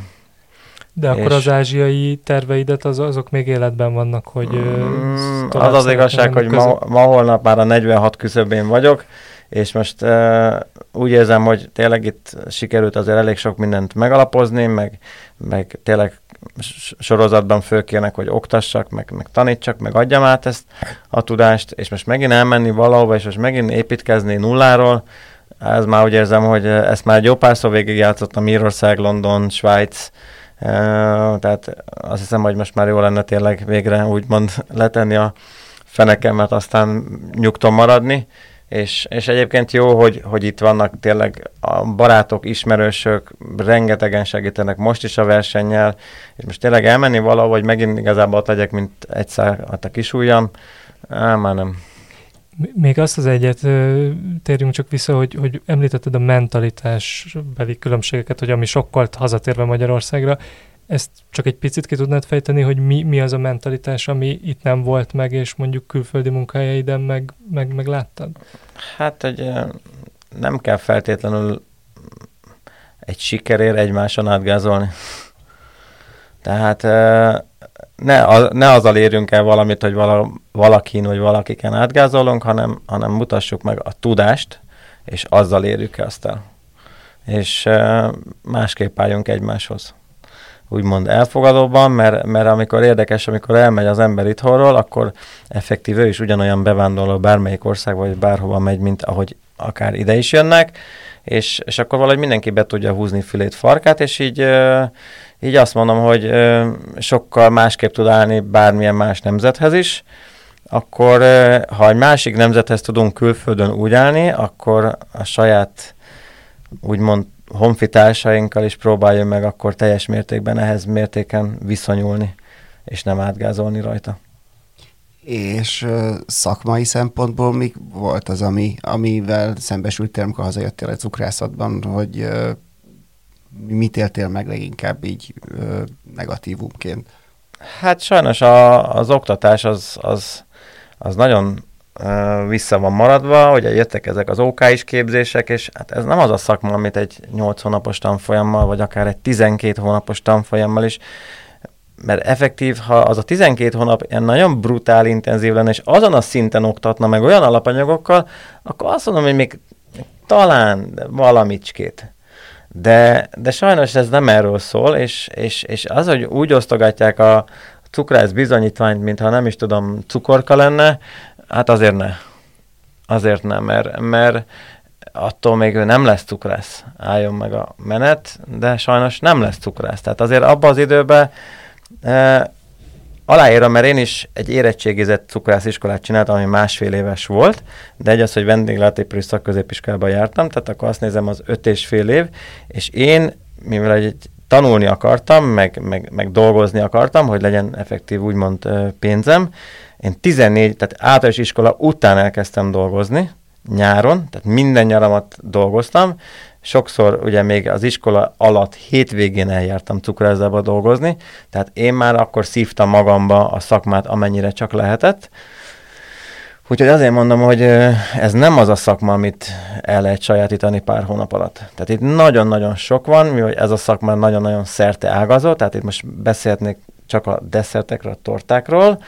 [SPEAKER 4] de akkor az ázsiai terveidet az, azok még életben vannak, hogy...
[SPEAKER 2] Mm, az az igazság, hogy ma, ma holnap már a 46 küszöbén vagyok, és most uh, úgy érzem, hogy tényleg itt sikerült azért elég sok mindent megalapozni, meg, meg tényleg sorozatban fölkérnek, hogy oktassak, meg, meg tanítsak, meg adjam át ezt a tudást, és most megint elmenni valahova, és most megint építkezni nulláról, ez már úgy érzem, hogy ezt már egy jó párszor végig játszottam, Írország, London, Svájc, tehát azt hiszem, hogy most már jó lenne tényleg végre úgymond letenni a fenekemet, aztán nyugton maradni, és, és egyébként jó, hogy, hogy itt vannak tényleg a barátok, ismerősök, rengetegen segítenek most is a versennyel, és most tényleg elmenni valahol, hogy megint igazából ott legyek, mint egyszer a kis ujjam, á, már nem.
[SPEAKER 4] Még azt az egyet térjünk csak vissza, hogy, hogy említetted a mentalitásbeli különbségeket, hogy ami sokkolt hazatérve Magyarországra, ezt csak egy picit ki tudnád fejteni, hogy mi, mi az a mentalitás, ami itt nem volt meg, és mondjuk külföldi munkájaiden meg, meg, meg láttad?
[SPEAKER 2] Hát, hogy nem kell feltétlenül egy sikerér egymáson átgázolni. Tehát ne, a, ne azzal érjünk el valamit, hogy vala, valakin vagy valakiken átgázolunk, hanem, hanem mutassuk meg a tudást, és azzal érjük azt el. És másképp álljunk egymáshoz úgymond elfogadóban, mert, mert amikor érdekes, amikor elmegy az ember itthonról, akkor effektív ő is ugyanolyan bevándorló bármelyik ország, vagy bárhova megy, mint ahogy akár ide is jönnek, és, és akkor valahogy mindenki be tudja húzni fülét, farkát, és így, így azt mondom, hogy sokkal másképp tud állni bármilyen más nemzethez is, akkor ha egy másik nemzethez tudunk külföldön úgy állni, akkor a saját úgymond honfitársainkkal is próbálja meg akkor teljes mértékben ehhez mértéken viszonyulni, és nem átgázolni rajta.
[SPEAKER 3] És szakmai szempontból mi volt az, ami, amivel szembesültél, amikor hazajöttél a cukrászatban, hogy mit éltél meg leginkább így uh, negatívumként?
[SPEAKER 2] Hát sajnos a, az oktatás az, az, az nagyon vissza van maradva, hogy jöttek ezek az OK is képzések, és hát ez nem az a szakma, amit egy 8 hónapos tanfolyammal, vagy akár egy 12 hónapos tanfolyammal is, mert effektív, ha az a 12 hónap ilyen nagyon brutál intenzív lenne, és azon a szinten oktatna meg olyan alapanyagokkal, akkor azt mondom, hogy még talán valamicskét. De, de sajnos ez nem erről szól, és, és, és az, hogy úgy osztogatják a cukrász bizonyítványt, mintha nem is tudom, cukorka lenne, Hát azért ne. Azért nem, mert, mert attól még nem lesz cukrász. Álljon meg a menet, de sajnos nem lesz cukrász. Tehát azért abban az időben e, aláírom, mert én is egy érettségizett cukrásziskolát csináltam, ami másfél éves volt, de egy az, hogy vendéglátépülő szakközépiskolában jártam, tehát akkor azt nézem az öt és fél év, és én, mivel egy tanulni akartam, meg, meg, meg dolgozni akartam, hogy legyen effektív úgymond pénzem, én 14, tehát általános iskola után elkezdtem dolgozni, nyáron, tehát minden nyaramat dolgoztam, sokszor ugye még az iskola alatt hétvégén eljártam cukrászdába dolgozni, tehát én már akkor szívtam magamba a szakmát, amennyire csak lehetett. Úgyhogy azért mondom, hogy ez nem az a szakma, amit el lehet sajátítani pár hónap alatt. Tehát itt nagyon-nagyon sok van, mivel ez a szakma nagyon-nagyon szerte ágazó, tehát itt most beszélhetnék csak a desszertekről, a tortákról,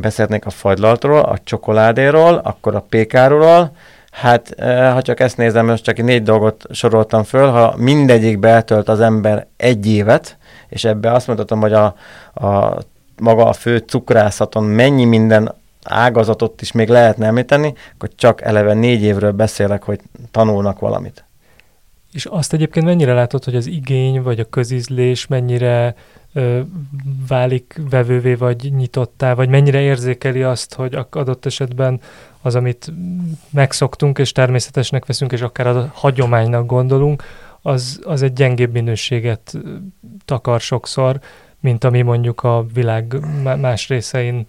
[SPEAKER 2] beszélhetnék a fagylaltról, a csokoládéról, akkor a pékáról, Hát, eh, ha csak ezt nézem, most csak négy dolgot soroltam föl, ha mindegyikbe eltölt az ember egy évet, és ebbe azt mondhatom, hogy a, a maga a fő cukrászaton mennyi minden ágazatot is még lehetne említeni, akkor csak eleve négy évről beszélek, hogy tanulnak valamit.
[SPEAKER 4] És azt egyébként mennyire látod, hogy az igény vagy a közízlés mennyire válik vevővé vagy nyitottá, vagy mennyire érzékeli azt, hogy adott esetben az, amit megszoktunk és természetesnek veszünk, és akár a hagyománynak gondolunk, az, az egy gyengébb minőséget takar sokszor, mint ami mondjuk a világ más részein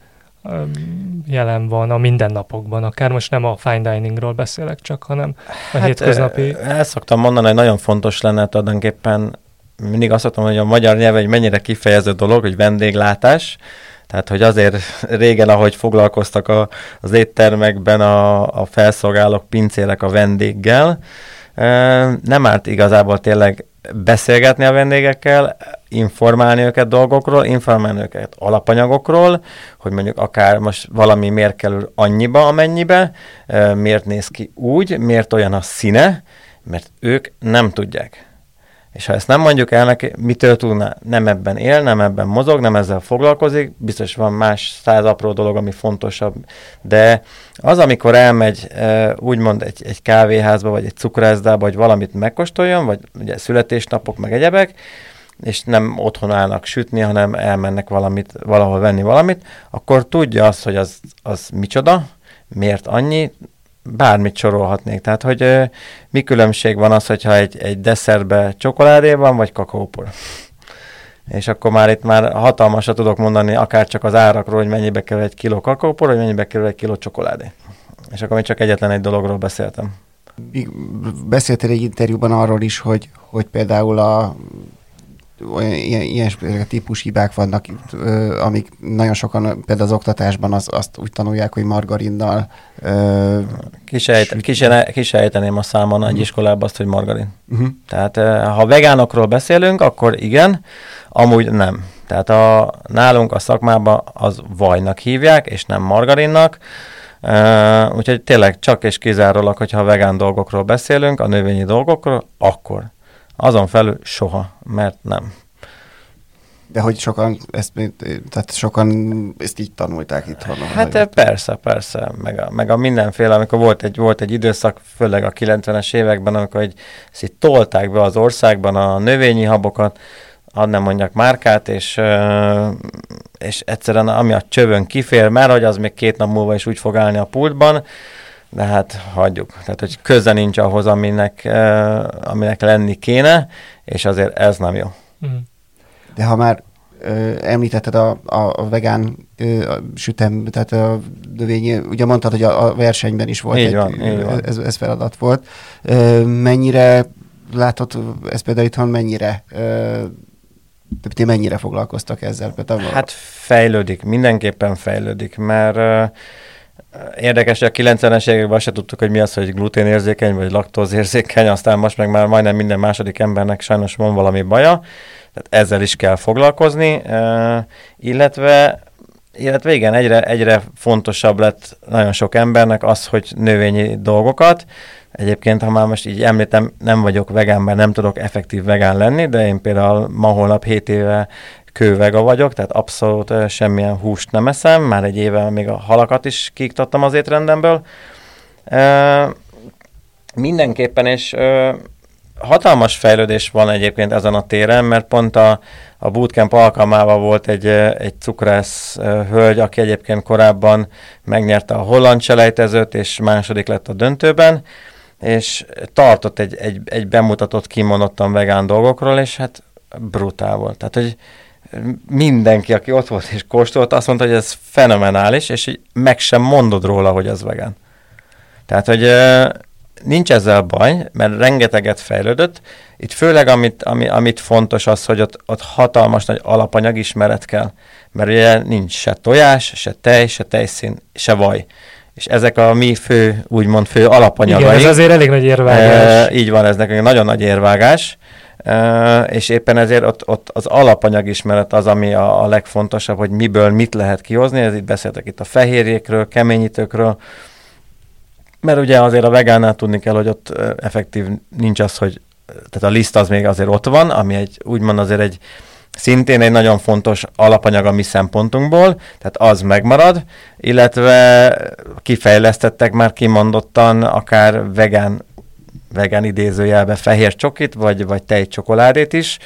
[SPEAKER 4] jelen van a mindennapokban, akár most nem a fine diningról beszélek csak, hanem a hát, hétköznapi...
[SPEAKER 2] El szoktam mondani, hogy nagyon fontos lenne tulajdonképpen mindig azt mondom, hogy a magyar nyelv egy mennyire kifejező dolog, hogy vendéglátás, tehát, hogy azért régen, ahogy foglalkoztak a, az éttermekben a, a felszolgálók, pincérek a vendéggel, nem árt igazából tényleg beszélgetni a vendégekkel, informálni őket dolgokról, informálni őket alapanyagokról, hogy mondjuk akár most valami miért kerül annyiba, amennyibe, miért néz ki úgy, miért olyan a színe, mert ők nem tudják. És ha ezt nem mondjuk el neki, mitől tudna nem ebben él, nem ebben mozog, nem ezzel foglalkozik, biztos van más száz apró dolog, ami fontosabb, de az, amikor elmegy úgymond egy, egy kávéházba, vagy egy cukrászdába, vagy valamit megkóstoljon, vagy ugye születésnapok, meg egyebek, és nem otthon állnak sütni, hanem elmennek valamit, valahol venni valamit, akkor tudja azt, hogy az, az micsoda, miért annyi, bármit sorolhatnék. Tehát, hogy ö, mi különbség van az, hogyha egy, egy desszertbe csokoládé van, vagy kakaópor. És akkor már itt már hatalmasat tudok mondani, akár csak az árakról, hogy mennyibe kerül egy kiló kakaópor, vagy mennyibe kerül egy kiló csokoládé. És akkor még csak egyetlen egy dologról beszéltem.
[SPEAKER 3] Beszéltél egy interjúban arról is, hogy, hogy például a olyan ilyen, ilyen típus hibák vannak, amik nagyon sokan például az oktatásban az, azt úgy tanulják, hogy margarinnal
[SPEAKER 2] Kisejt, kisejteném a számon egy iskolában azt, hogy margarin. Uh-huh. Tehát ha vegánokról beszélünk, akkor igen, amúgy nem. Tehát a, nálunk a szakmában az vajnak hívják, és nem margarinnak. Uh, úgyhogy tényleg csak és kizárólag, hogyha vegán dolgokról beszélünk, a növényi dolgokról, akkor azon felül soha, mert nem.
[SPEAKER 3] De hogy sokan ezt, tehát sokan ezt így tanulták itt.
[SPEAKER 2] Hát vagy persze, persze, meg a, meg a mindenféle, amikor volt egy, volt egy időszak, főleg a 90-es években, amikor egy, ezt így tolták be az országban a növényi habokat, ad nem mondjak márkát, és, és egyszerűen ami a csövön kifér, mert hogy az még két nap múlva is úgy fog állni a pultban, de hát hagyjuk. Tehát, hogy köze nincs ahhoz, aminek, uh, aminek lenni kéne, és azért ez nem jó. Mm.
[SPEAKER 3] De ha már ö, említetted a, a, a vegán ö, a sütem, tehát a növényi, ugye mondtad, hogy a, a versenyben is volt
[SPEAKER 2] így
[SPEAKER 3] egy,
[SPEAKER 2] van, így van.
[SPEAKER 3] Ez, ez feladat volt. Ö, mennyire látod, ez például itthon mennyire ö, ti mennyire foglalkoztak ezzel? Például
[SPEAKER 2] hát fejlődik, mindenképpen fejlődik, mert Érdekes, hogy a 90-es években se tudtuk, hogy mi az, hogy gluténérzékeny vagy laktózérzékeny, aztán most meg már majdnem minden második embernek sajnos van valami baja, tehát ezzel is kell foglalkozni, illetve illetve igen, egyre, egyre fontosabb lett nagyon sok embernek az, hogy növényi dolgokat. Egyébként, ha már most így említem, nem vagyok vegán, mert nem tudok effektív vegán lenni, de én például ma holnap 7 éve kővega vagyok, tehát abszolút semmilyen húst nem eszem, már egy éve még a halakat is kiiktattam az étrendemből. Mindenképpen, és hatalmas fejlődés van egyébként ezen a téren, mert pont a, a bootcamp alkalmával volt egy, egy cukrász hölgy, aki egyébként korábban megnyerte a holland selejtezőt, és második lett a döntőben, és tartott egy, egy, egy bemutatott kimondottan vegán dolgokról, és hát brutál volt. Tehát, hogy mindenki, aki ott volt és kóstolt, azt mondta, hogy ez fenomenális, és így meg sem mondod róla, hogy az vegán. Tehát, hogy nincs ezzel baj, mert rengeteget fejlődött. Itt főleg, amit, ami, amit fontos az, hogy ott, ott hatalmas nagy alapanyagismeret kell, mert ugye nincs se tojás, se tej, se tejszín, se vaj. És ezek a mi fő, úgymond fő alapanyagaink.
[SPEAKER 4] Igen, ez azért elég nagy érvágás.
[SPEAKER 2] E, így van, ez nekünk nagyon nagy érvágás és éppen ezért ott, ott az alapanyagismeret az, ami a, a legfontosabb, hogy miből mit lehet kihozni, ez itt beszéltek itt a fehérjékről, keményítőkről, mert ugye azért a vegánnál tudni kell, hogy ott effektív nincs az, hogy tehát a liszt az még azért ott van, ami egy úgymond azért egy szintén egy nagyon fontos alapanyag a mi szempontunkból, tehát az megmarad, illetve kifejlesztettek már kimondottan akár vegán vegán idézőjelbe fehér csokit, vagy, vagy tejcsokoládét is,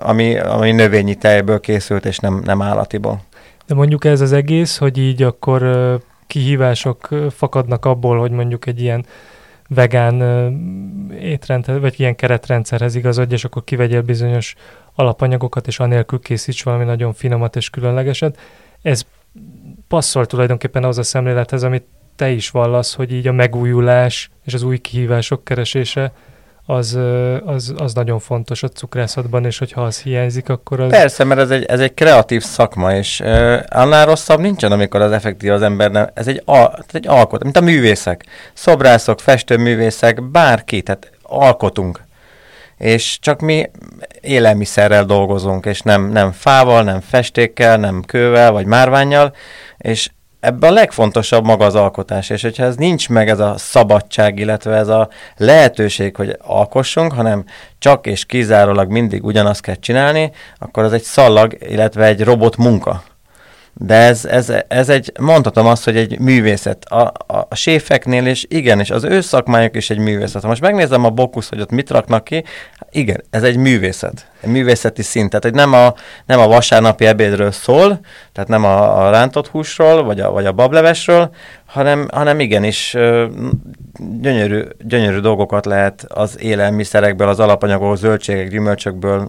[SPEAKER 2] ami, ami növényi tejből készült, és nem, nem állatiból.
[SPEAKER 4] De mondjuk ez az egész, hogy így akkor kihívások fakadnak abból, hogy mondjuk egy ilyen vegán étrend, vagy ilyen keretrendszerhez igazodj, és akkor kivegyél bizonyos alapanyagokat, és anélkül készíts valami nagyon finomat és különlegeset. Ez passzol tulajdonképpen az a szemlélethez, amit te is vallasz, hogy így a megújulás és az új kihívások keresése az, az, az nagyon fontos a cukrászatban, és hogyha az hiányzik, akkor az...
[SPEAKER 2] Persze, mert ez egy, ez egy kreatív szakma, és uh, annál rosszabb nincsen, amikor az effektív az ember nem... Ez egy, al, egy alkot, mint a művészek. Szobrászok, festőművészek, bárki, tehát alkotunk. és csak mi élelmiszerrel dolgozunk, és nem, nem fával, nem festékkel, nem kővel, vagy márványjal, és ebben a legfontosabb maga az alkotás, és hogyha ez nincs meg ez a szabadság, illetve ez a lehetőség, hogy alkossunk, hanem csak és kizárólag mindig ugyanazt kell csinálni, akkor az egy szallag, illetve egy robot munka. De ez, ez, ez egy, mondhatom azt, hogy egy művészet. A, a, a séfeknél is, igen, és az ő szakmájuk is egy művészet. Ha most megnézem a Bokusz, hogy ott mit raknak ki, igen, ez egy művészet. Egy művészeti szint. Tehát, hogy nem a, nem a vasárnapi ebédről szól, tehát nem a, a rántott húsról, vagy a, vagy a bablevesről, hanem, hanem igenis gyönyörű, gyönyörű dolgokat lehet az élelmiszerekből, az alapanyagok, zöldségek, gyümölcsökből,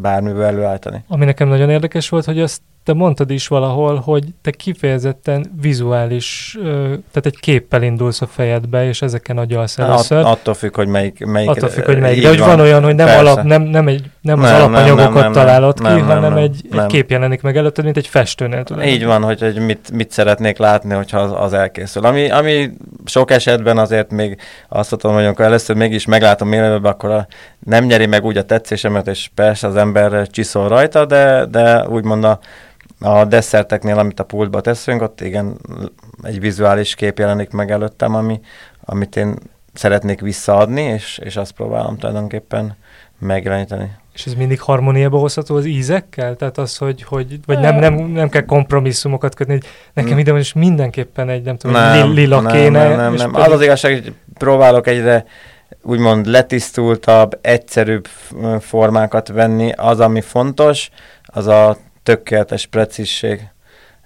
[SPEAKER 2] bármiből előállítani.
[SPEAKER 4] Ami nekem nagyon érdekes volt, hogy azt te mondtad is valahol, hogy te kifejezetten vizuális, tehát egy képpel indulsz a fejedbe, és ezeken agyalsz először.
[SPEAKER 2] At, attól függ, hogy melyik. melyik
[SPEAKER 4] attól függ, hogy melyik. De hogy van, van olyan, hogy nem, alap, nem, nem, egy, nem, nem az alapanyagokat nem, nem, találod nem, ki, nem, hanem nem, egy, nem. egy kép jelenik meg előtted, mint egy festőnél.
[SPEAKER 2] Tudom. Így van, hogy, hogy mit, mit szeretnék látni, hogyha az, az elkészül. Ami, ami sok esetben azért még azt mondom, hogy amikor először mégis meglátom élőben, akkor a, nem nyeri meg úgy a tetszésemet, és persze az ember csiszol rajta, de, de úgymond a a desszerteknél, amit a pultba teszünk, ott igen, egy vizuális kép jelenik meg előttem, ami, amit én szeretnék visszaadni, és, és azt próbálom tulajdonképpen megjeleníteni.
[SPEAKER 4] És ez mindig harmóniába hozható az ízekkel? Tehát az, hogy, hogy vagy nem, nem, nem kell kompromisszumokat kötni, hogy nekem hmm. ide és mindenképpen egy, nem tudom, nem, lila nem, kéne.
[SPEAKER 2] Nem, nem, nem. Pedig... Az az igazság, hogy próbálok egyre úgymond letisztultabb, egyszerűbb formákat venni. Az, ami fontos, az a tökéletes precízség,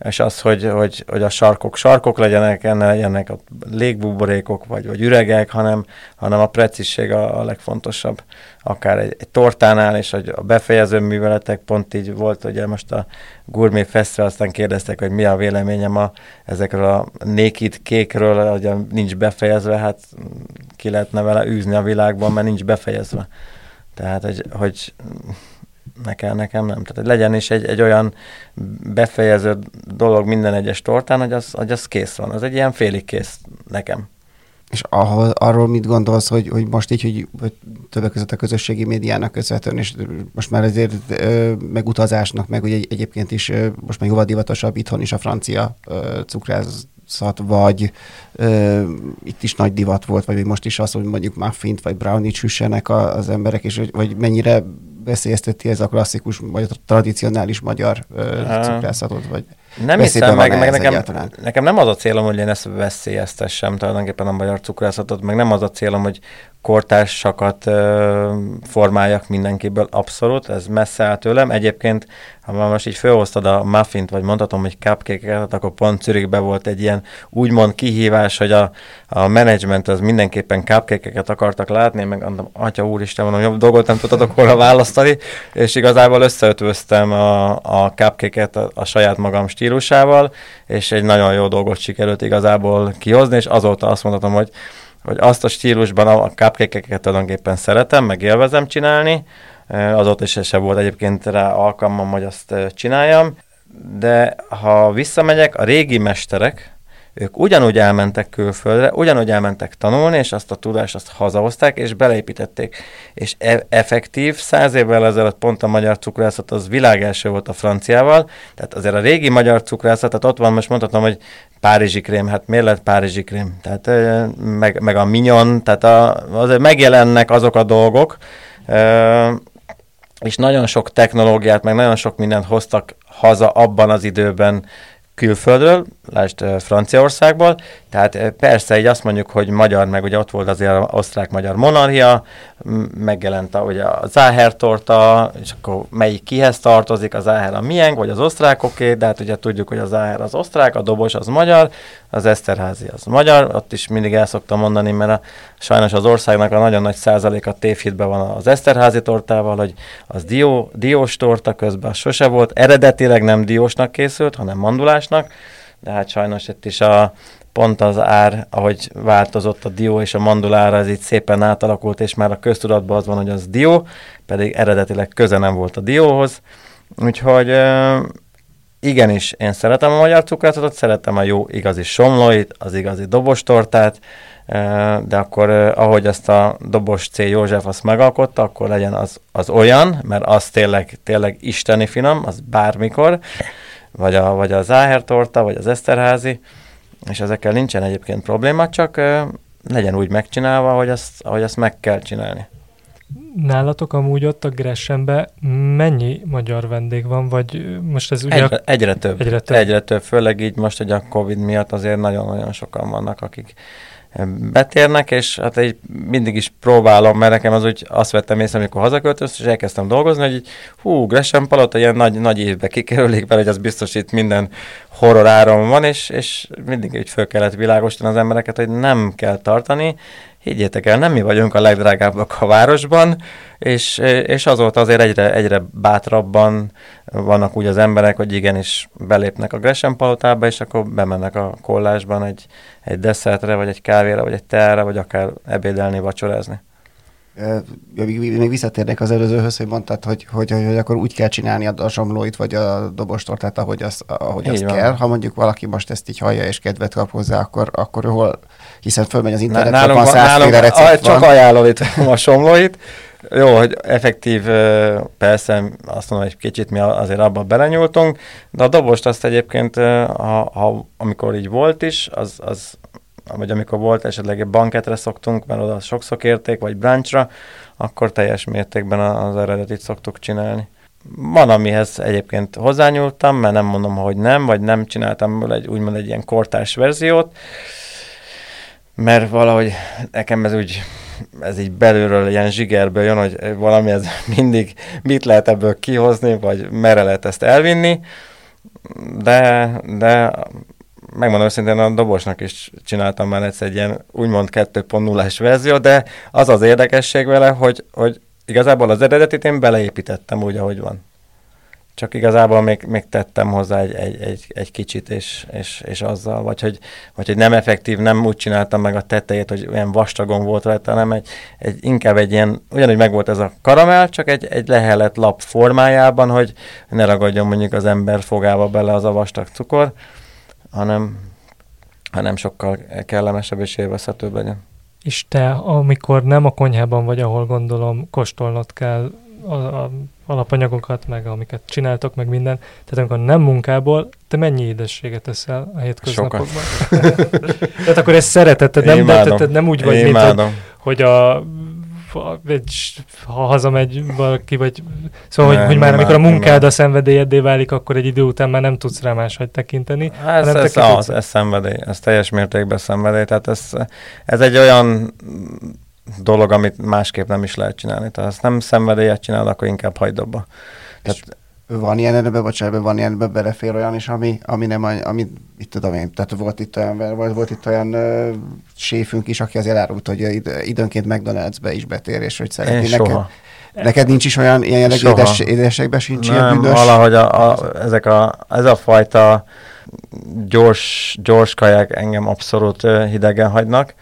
[SPEAKER 2] és az, hogy, hogy, hogy a sarkok sarkok legyenek, enne legyenek a légbuborékok, vagy, vagy üregek, hanem, hanem a precízség a, a legfontosabb. Akár egy, egy tortánál, és hogy a befejező műveletek pont így volt, ugye most a Gourmet Festival, aztán kérdeztek, hogy mi a véleményem a, ezekről a naked kékről, hogy nincs befejezve, hát ki lehetne vele űzni a világban, mert nincs befejezve. Tehát, hogy, hogy nekem, nekem nem. Tehát legyen is egy, egy olyan befejező dolog minden egyes tortán, hogy az, hogy az kész van. Az egy ilyen félig kész nekem.
[SPEAKER 3] És ahol, arról mit gondolsz, hogy, hogy most így, hogy, többek között a közösségi médiának köszönhetően, és most már azért ö, meg utazásnak, meg ugye egy, egyébként is ö, most már jóval divatosabb itthon is a francia ö, cukrászat, vagy ö, itt is nagy divat volt, vagy most is az, hogy mondjuk muffint vagy brownie süssenek az emberek, és hogy mennyire veszélyezteti ez a klasszikus, vagy a tradicionális magyar cukrászatot, vagy
[SPEAKER 2] nem hiszem, meg, meg nekem, nekem nem az a célom, hogy én ezt veszélyeztessem tulajdonképpen a magyar cukrászatot, meg nem az a célom, hogy kortársakat ö, formáljak mindenkiből, abszolút, ez messze áll tőlem. Egyébként, ha most így felhoztad a muffint, vagy mondhatom, hogy cupcake akkor pont Zürichben volt egy ilyen úgymond kihívás, hogy a, a menedzsment az mindenképpen cupcake akartak látni, meg mondom, atya úristen, mondom, jobb dolgot nem tudtatok volna választani, és igazából összeötvöztem a, a cupcake a, a saját magam stílusával, és egy nagyon jó dolgot sikerült igazából kihozni, és azóta azt mondhatom, hogy hogy azt a stílusban a cupcake-eket tulajdonképpen szeretem, meg élvezem csinálni, azóta is se volt egyébként rá alkalmam, hogy azt csináljam, de ha visszamegyek, a régi mesterek, ők ugyanúgy elmentek külföldre, ugyanúgy elmentek tanulni, és azt a tudást azt hazahozták, és beleépítették. És e- effektív, száz évvel ezelőtt pont a magyar cukrászat az világelső volt a franciával, tehát azért a régi magyar cukrászat, tehát ott van, most mondhatom, hogy Párizsi krém, hát miért lett Párizsi krém? Tehát meg, meg a minyon, tehát a, azért megjelennek azok a dolgok, és nagyon sok technológiát, meg nagyon sok mindent hoztak haza abban az időben külföldről, lásd Franciaországból, tehát persze így azt mondjuk, hogy magyar, meg ugye ott volt azért osztrák-magyar monarchia, megjelent a, ugye a Záher torta, és akkor melyik kihez tartozik, az Záher a miénk, vagy az osztrákoké, de hát ugye tudjuk, hogy a Záher az osztrák, a dobos az magyar, az Eszterházi az magyar, ott is mindig el szoktam mondani, mert a, sajnos az országnak a nagyon nagy százaléka tévhitben van az Eszterházi tortával, hogy az dió, diós torta közben sose volt, eredetileg nem diósnak készült, hanem mandulásnak, de hát sajnos itt is a, pont az ár, ahogy változott a dió és a mandulára, ez így szépen átalakult, és már a köztudatban az van, hogy az dió, pedig eredetileg köze nem volt a dióhoz. Úgyhogy igenis, én szeretem a magyar cukrászat, szeretem a jó igazi somlóit, az igazi dobostortát, de akkor ahogy ezt a dobos C. József azt megalkotta, akkor legyen az, az olyan, mert az tényleg, tényleg isteni finom, az bármikor, vagy, a, vagy az Záher torta, vagy az Eszterházi, és ezekkel nincsen egyébként probléma, csak legyen úgy megcsinálva, hogy azt, ahogy azt meg kell csinálni.
[SPEAKER 4] Nálatok amúgy ott a Gressenbe mennyi magyar vendég van, vagy most ez ugye...
[SPEAKER 2] Egyre, egyre több. Egyre több. Egyre több, főleg így most, hogy a Covid miatt azért nagyon-nagyon sokan vannak, akik betérnek, és hát így mindig is próbálom, mert nekem az úgy azt vettem észre, amikor hazaköltöztem, és elkezdtem dolgozni, hogy így, hú, Gresham Palota ilyen nagy, nagy évbe kikerülik bele, hogy az biztos itt minden horror áron van, és, és mindig így föl kellett világosítani az embereket, hogy nem kell tartani, higgyétek el, nem mi vagyunk a legdrágábbak a városban, és, és azóta azért egyre, egyre bátrabban vannak úgy az emberek, hogy igenis belépnek a Gresham palotába, és akkor bemennek a kollásban egy, egy desszertre, vagy egy kávéra, vagy egy teára, vagy akár ebédelni, vacsorázni.
[SPEAKER 3] Még visszatérnek az előzőhöz, hogy mondtad, hogy, hogy, hogy, hogy akkor úgy kell csinálni a zsomlóit, vagy a dobostortát, ahogy az, ahogy az kell. Ha mondjuk valaki most ezt így hallja és kedvet kap hozzá, akkor, akkor hol, hiszen fölmegy az internetre, nálunk, van százféle recept
[SPEAKER 2] Csak ajánlom itt a somlóit. Jó, hogy effektív, persze azt mondom, hogy kicsit mi azért abba belenyúltunk, de a dobost azt egyébként, ha, ha, amikor így volt is, az, az vagy amikor volt esetleg egy banketre szoktunk, mert oda sokszor kérték, vagy brunchra, akkor teljes mértékben az eredetit szoktuk csinálni. Van, amihez egyébként hozzányúltam, mert nem mondom, hogy nem, vagy nem csináltam egy, úgymond egy ilyen kortárs verziót, mert valahogy nekem ez úgy, ez így belülről ilyen zsigerből jön, hogy valami ez mindig mit lehet ebből kihozni, vagy merre lehet ezt elvinni, de, de megmondom őszintén, a dobosnak is csináltam már egyszer egy ilyen úgymond 2.0-es verzió, de az az érdekesség vele, hogy, hogy igazából az eredetit én beleépítettem úgy, ahogy van. Csak igazából még, még tettem hozzá egy, egy, egy, egy kicsit, és, és, és azzal, vagy hogy, vagy hogy nem effektív, nem úgy csináltam meg a tetejét, hogy olyan vastagon volt rajta, hanem egy, egy, inkább egy ilyen, ugyanúgy meg volt ez a karamell, csak egy, egy lehelet lap formájában, hogy ne ragadjon mondjuk az ember fogába bele az a vastag cukor hanem, hanem sokkal kellemesebb és élvezhetőbb legyen.
[SPEAKER 4] És te, amikor nem a konyhában vagy, ahol gondolom kóstolnod kell a, a alapanyagokat, meg amiket csináltok, meg minden, tehát amikor nem munkából, te mennyi édességet eszel a hétköznapokban? tehát akkor ezt szereteted, nem, de, nem úgy vagy, mint hogy, hogy a egy, ha hazamegy valaki, vagy szóval, nem, hogy, hogy már amikor a munkád a szenvedélyeddé válik, akkor egy idő után már nem tudsz rá máshogy tekinteni.
[SPEAKER 2] Hát ez, ez, az, ez szenvedély, ez teljes mértékben szenvedély, tehát ez, ez egy olyan dolog, amit másképp nem is lehet csinálni. Tehát ezt nem szenvedélyet csinál, akkor inkább hagyd abba.
[SPEAKER 3] Tehát van ilyen ebbe, bocsánat, van ilyen ebbe belefér olyan is, ami, ami nem, ami, itt tudom én, tehát volt itt olyan, volt, volt itt olyan uh, séfünk is, aki azért árult, hogy id, időnként McDonald's-be is betér, és hogy szeretné.
[SPEAKER 2] Én neked, soha.
[SPEAKER 3] Neked nincs is olyan ilyen jellegű édes, édesekben sincs
[SPEAKER 2] nem,
[SPEAKER 3] ilyen bűnös?
[SPEAKER 2] valahogy a, a, ezek a, ez a fajta gyors, gyors kaják engem abszolút hidegen hagynak.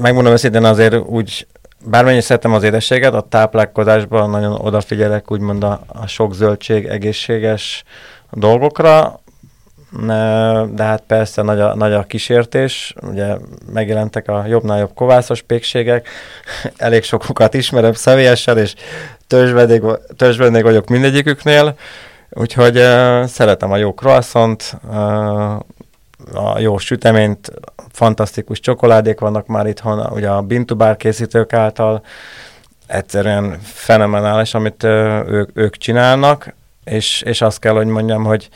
[SPEAKER 2] Megmondom őszintén azért úgy bármennyi szeretem az édességet, a táplálkozásban nagyon odafigyelek úgymond a, a sok zöldség, egészséges dolgokra, de hát persze nagy a, nagy a kísértés, ugye megjelentek a jobbnál jobb kovászos pékségek, elég sokukat ismerem személyesen, és törzsvendég vagyok mindegyiküknél, úgyhogy uh, szeretem a jó croissant, uh, a jó süteményt, fantasztikus csokoládék vannak már itthon, ugye a Bintubár készítők által, egyszerűen fenomenális, amit ők, ők csinálnak, és, és azt kell, hogy mondjam, hogy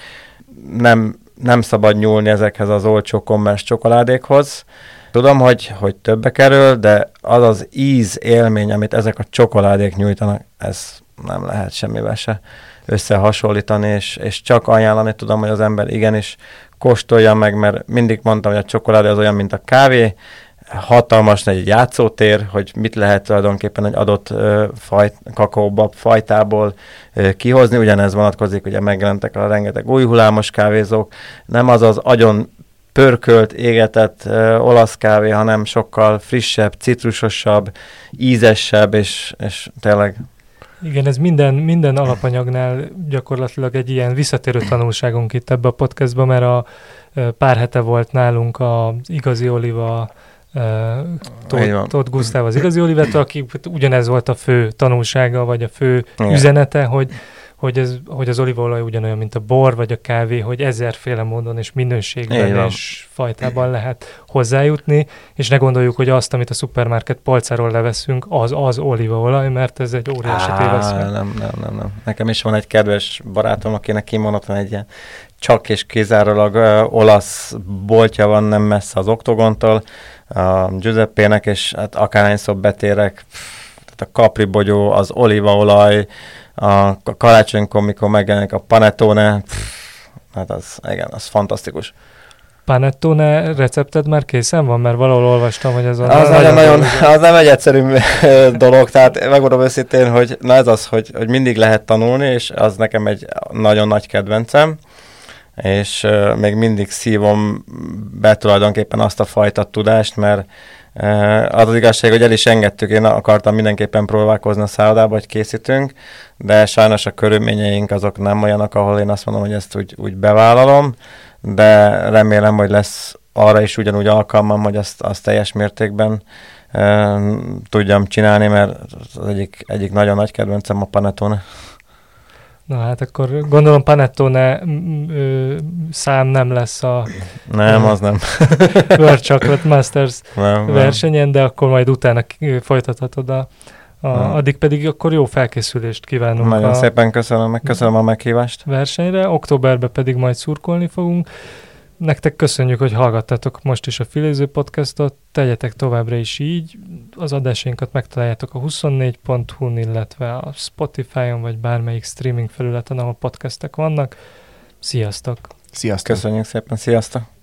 [SPEAKER 2] nem, nem szabad nyúlni ezekhez az olcsó kommersz csokoládékhoz. Tudom, hogy, hogy többe kerül, de az az íz élmény, amit ezek a csokoládék nyújtanak, ez nem lehet semmivel se összehasonlítani, és, és csak ajánlani tudom, hogy az ember igenis kóstolja meg, mert mindig mondtam, hogy a csokoládé az olyan, mint a kávé, hatalmas egy játszótér, hogy mit lehet tulajdonképpen egy adott uh, faj, kakaóbab fajtából uh, kihozni. Ugyanez vonatkozik, ugye megjelentek a rengeteg új hullámos kávézók. Nem az az agyon pörkölt, égetett uh, olasz kávé, hanem sokkal frissebb, citrusosabb, ízesebb, és, és tényleg
[SPEAKER 4] Igen, ez minden, minden alapanyagnál gyakorlatilag egy ilyen visszatérő tanulságunk itt ebbe a podcastba, mert a pár hete volt nálunk az igazi Oliva Tóth Gusztáv az igazi Olivető, aki ugyanez volt a fő tanulsága, vagy a fő Igen. üzenete, hogy hogy, ez, hogy az olívaolaj ugyanolyan, mint a bor vagy a kávé, hogy ezerféle módon és minőségben és fajtában lehet hozzájutni, és ne gondoljuk, hogy azt, amit a szupermarket polcáról leveszünk, az az olívaolaj, mert ez egy óriási téveszmény.
[SPEAKER 2] Nem, nem, nem, nem. Nekem is van egy kedves barátom, akinek kimondottan egy ilyen csak és kizárólag uh, olasz boltja van nem messze az oktogontól, a Giuseppe-nek, és hát akárhányszor betérek, tehát a kapribogyó, az olívaolaj, a karácsonykor, mikor megjelenik a panettone, pff, hát az, igen, az fantasztikus.
[SPEAKER 4] Panettone recepted már készen van? Mert valahol olvastam, hogy ez
[SPEAKER 2] a... Az, nagyon, nagyon, az nem egy egyszerű dolog, tehát megmondom őszintén, hogy na ez az, hogy, hogy mindig lehet tanulni, és az nekem egy nagyon nagy kedvencem, és uh, még mindig szívom be tulajdonképpen azt a fajta tudást, mert az az igazság, hogy el is engedtük, én akartam mindenképpen próbálkozni a szállodába, hogy készítünk, de sajnos a körülményeink azok nem olyanok, ahol én azt mondom, hogy ezt úgy, úgy bevállalom, de remélem, hogy lesz arra is ugyanúgy alkalmam, hogy azt, azt teljes mértékben tudjam csinálni, mert az egyik, egyik nagyon nagy kedvencem a panettone.
[SPEAKER 4] Na hát akkor gondolom Panettone ö, szám nem lesz a...
[SPEAKER 2] Nem, az nem.
[SPEAKER 4] World Chocolate Masters nem, versenyen, nem. de akkor majd utána folytathatod a, a, addig pedig akkor jó felkészülést kívánunk.
[SPEAKER 2] Nagyon a szépen köszönöm, köszönöm a meghívást.
[SPEAKER 4] Versenyre, októberben pedig majd szurkolni fogunk. Nektek köszönjük, hogy hallgattatok most is a Filéző podcastot, tegyetek továbbra is így. Az adásainkat megtaláljátok a 24.hu-n, illetve a Spotify-on, vagy bármelyik streaming felületen, ahol podcastek vannak. Sziasztok!
[SPEAKER 2] Sziasztok! Köszönjük szépen, sziasztok!